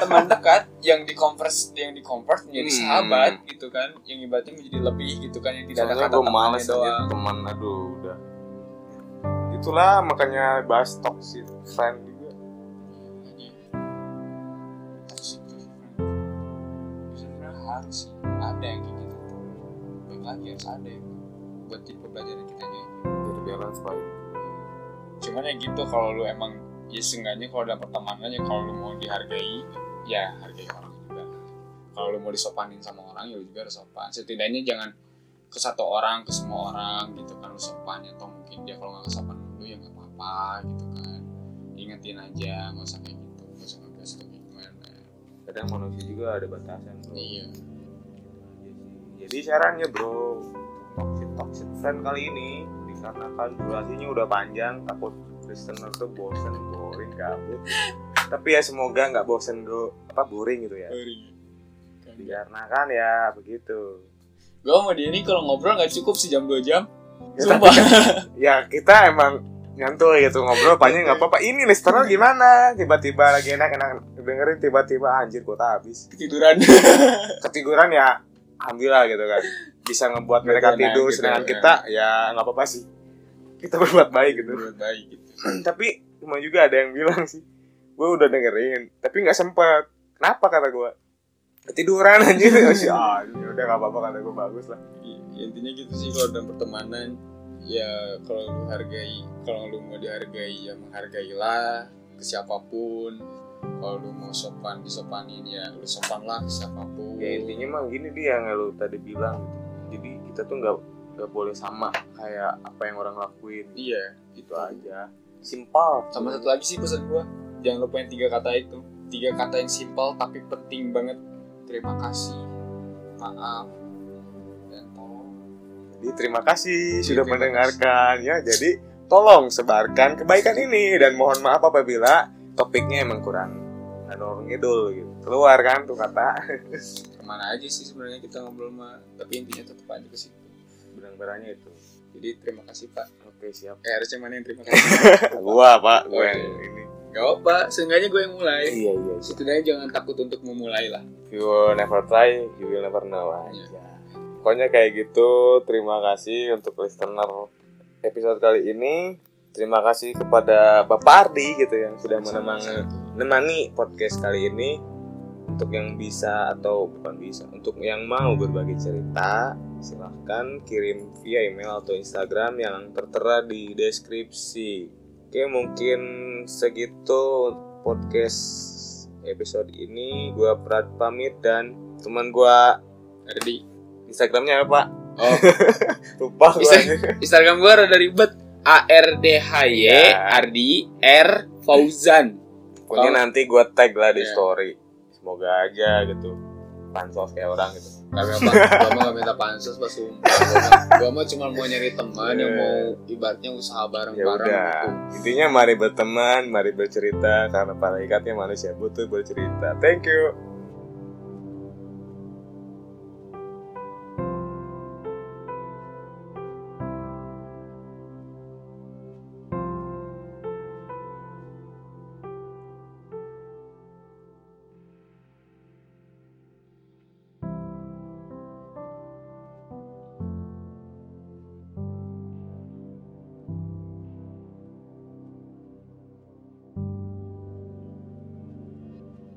Speaker 2: Teman dekat yang di converse yang di convert menjadi
Speaker 1: Hmm.
Speaker 2: sahabat gitu kan. Yang ibaratnya menjadi lebih gitu kan yang tidak ada
Speaker 1: soalnya
Speaker 2: kata
Speaker 1: gue
Speaker 2: temannya doang.
Speaker 1: teman. Aduh udah itulah makanya bahas toxic friend juga.
Speaker 2: Harus ada yang kayak gitu baik lagi harus ada yang buat tipe pelajaran kita nya
Speaker 1: jadi balance baik
Speaker 2: cuman ya gitu kalau lu emang ya seenggaknya kalau dalam pertemanan ya kalau lu mau dihargai ya hargai orang juga. Kalau lu mau disopanin sama orang ya lu juga harus sopan. Setidaknya jangan ke satu orang ke semua orang gitu kan lu sopan atau mungkin dia kalau nggak sopan apa-apa gitu kan. Ingetin aja nggak usah kayak gitu nggak usah ngegas kayak gimana.
Speaker 1: Kadang manusia juga ada batasan bro.
Speaker 2: Iya.
Speaker 1: Jadi sarannya bro. Toxic toxic friend kali ini dikarenakan durasinya udah panjang takut listener tuh bosen boring gabut. Tapi ya semoga nggak bosen bro. Apa boring gitu ya? Dikarenakan ya begitu.
Speaker 2: Gue sama dia ini kalau ngobrol nggak cukup sih jam 2 jam.
Speaker 1: Ya,
Speaker 2: sumpah.
Speaker 1: ya kita emang nyantuy gitu ngobrol panjang nggak apa-apa. Ini listener gimana? Tiba-tiba lagi enak-enak dengerin tiba-tiba anjir kota habis
Speaker 2: ketiduran.
Speaker 1: Ketiduran ya alhamdulillah gitu kan. Bisa ngebuat mereka tidur
Speaker 2: gitu,
Speaker 1: sedangkan
Speaker 2: ya.
Speaker 1: kita ya nggak apa-apa sih. Kita berbuat baik gitu.
Speaker 2: Berbuat baik gitu.
Speaker 1: Tapi cuma juga ada yang bilang sih gue udah dengerin tapi nggak sempet. Kenapa kata gue ketiduran anjir. Sih ah udah nggak apa-apa kata gue bagus lah.
Speaker 2: Ya, intinya gitu sih kalau dalam pertemanan ya kalau lu hargai kalau lu mau dihargai ya menghargailah ke siapa pun. Kalau lu mau sopan disopanin ya lu sopanlah ke siapa pun.
Speaker 1: Ya intinya mah gini dia yang lu tadi bilang gitu. jadi kita tuh nggak nggak boleh sama kayak apa yang orang lakuin.
Speaker 2: Iya.
Speaker 1: Itu aja. Simpel.
Speaker 2: Sama satu lagi sih pesan gua. Jangan lupain tiga kata itu. Tiga kata yang simpel tapi penting banget. Terima kasih. Maaf
Speaker 1: Jadi terima kasih
Speaker 2: Iya,
Speaker 1: sudah
Speaker 2: terima
Speaker 1: mendengarkan ya. Jadi tolong sebarkan kebaikan ini dan mohon maaf apabila topiknya emang kurang aduh ngidul gitu. Keluar kan tuh kata.
Speaker 2: ke mana aja sih sebenarnya kita ngobrol mah tapi intinya tetap aja ke situ
Speaker 1: Benang-benangnya itu.
Speaker 2: jadi terima kasih pak
Speaker 1: Oke, siap.
Speaker 2: eh harusnya mana yang terima kasih
Speaker 1: gua, Pak, gua yang ini.
Speaker 2: Gak apa, seenggaknya gue yang mulai.
Speaker 1: Iya, iya.
Speaker 2: Setidaknya jangan takut untuk memulai lah.
Speaker 1: You will never try, you will never know aja. Pokoknya kayak gitu. Terima kasih untuk listener episode kali ini. Terima kasih kepada Bapak Ardi gitu yang sudah menemani menemani podcast kali ini untuk yang bisa atau bukan bisa untuk yang mau berbagi cerita silahkan kirim via email atau Instagram yang tertera di deskripsi oke mungkin segitu podcast episode ini gua Prat pamit dan teman gua
Speaker 2: Ada di
Speaker 1: Instagramnya apa pak
Speaker 2: Oh,
Speaker 1: lupa
Speaker 2: Insta- Instagram gue rada ribet. A R D H Y
Speaker 1: Ya.
Speaker 2: Ardi R Fauzan.
Speaker 1: Pokoknya
Speaker 2: Kalau-
Speaker 1: nanti gue tag lah di
Speaker 2: Iya.
Speaker 1: story. Semoga aja gitu. Pansos kayak orang gitu.
Speaker 2: Kami apa? Gua mah gak minta pansos pas sumpah. Gua mah- cuma mau nyari teman yang
Speaker 1: Iya.
Speaker 2: mau ibaratnya usaha
Speaker 1: Ya
Speaker 2: bareng-bareng
Speaker 1: udah.
Speaker 2: gitu.
Speaker 1: Intinya mari berteman, mari bercerita karena pada ikatnya manusia butuh bercerita. Thank you.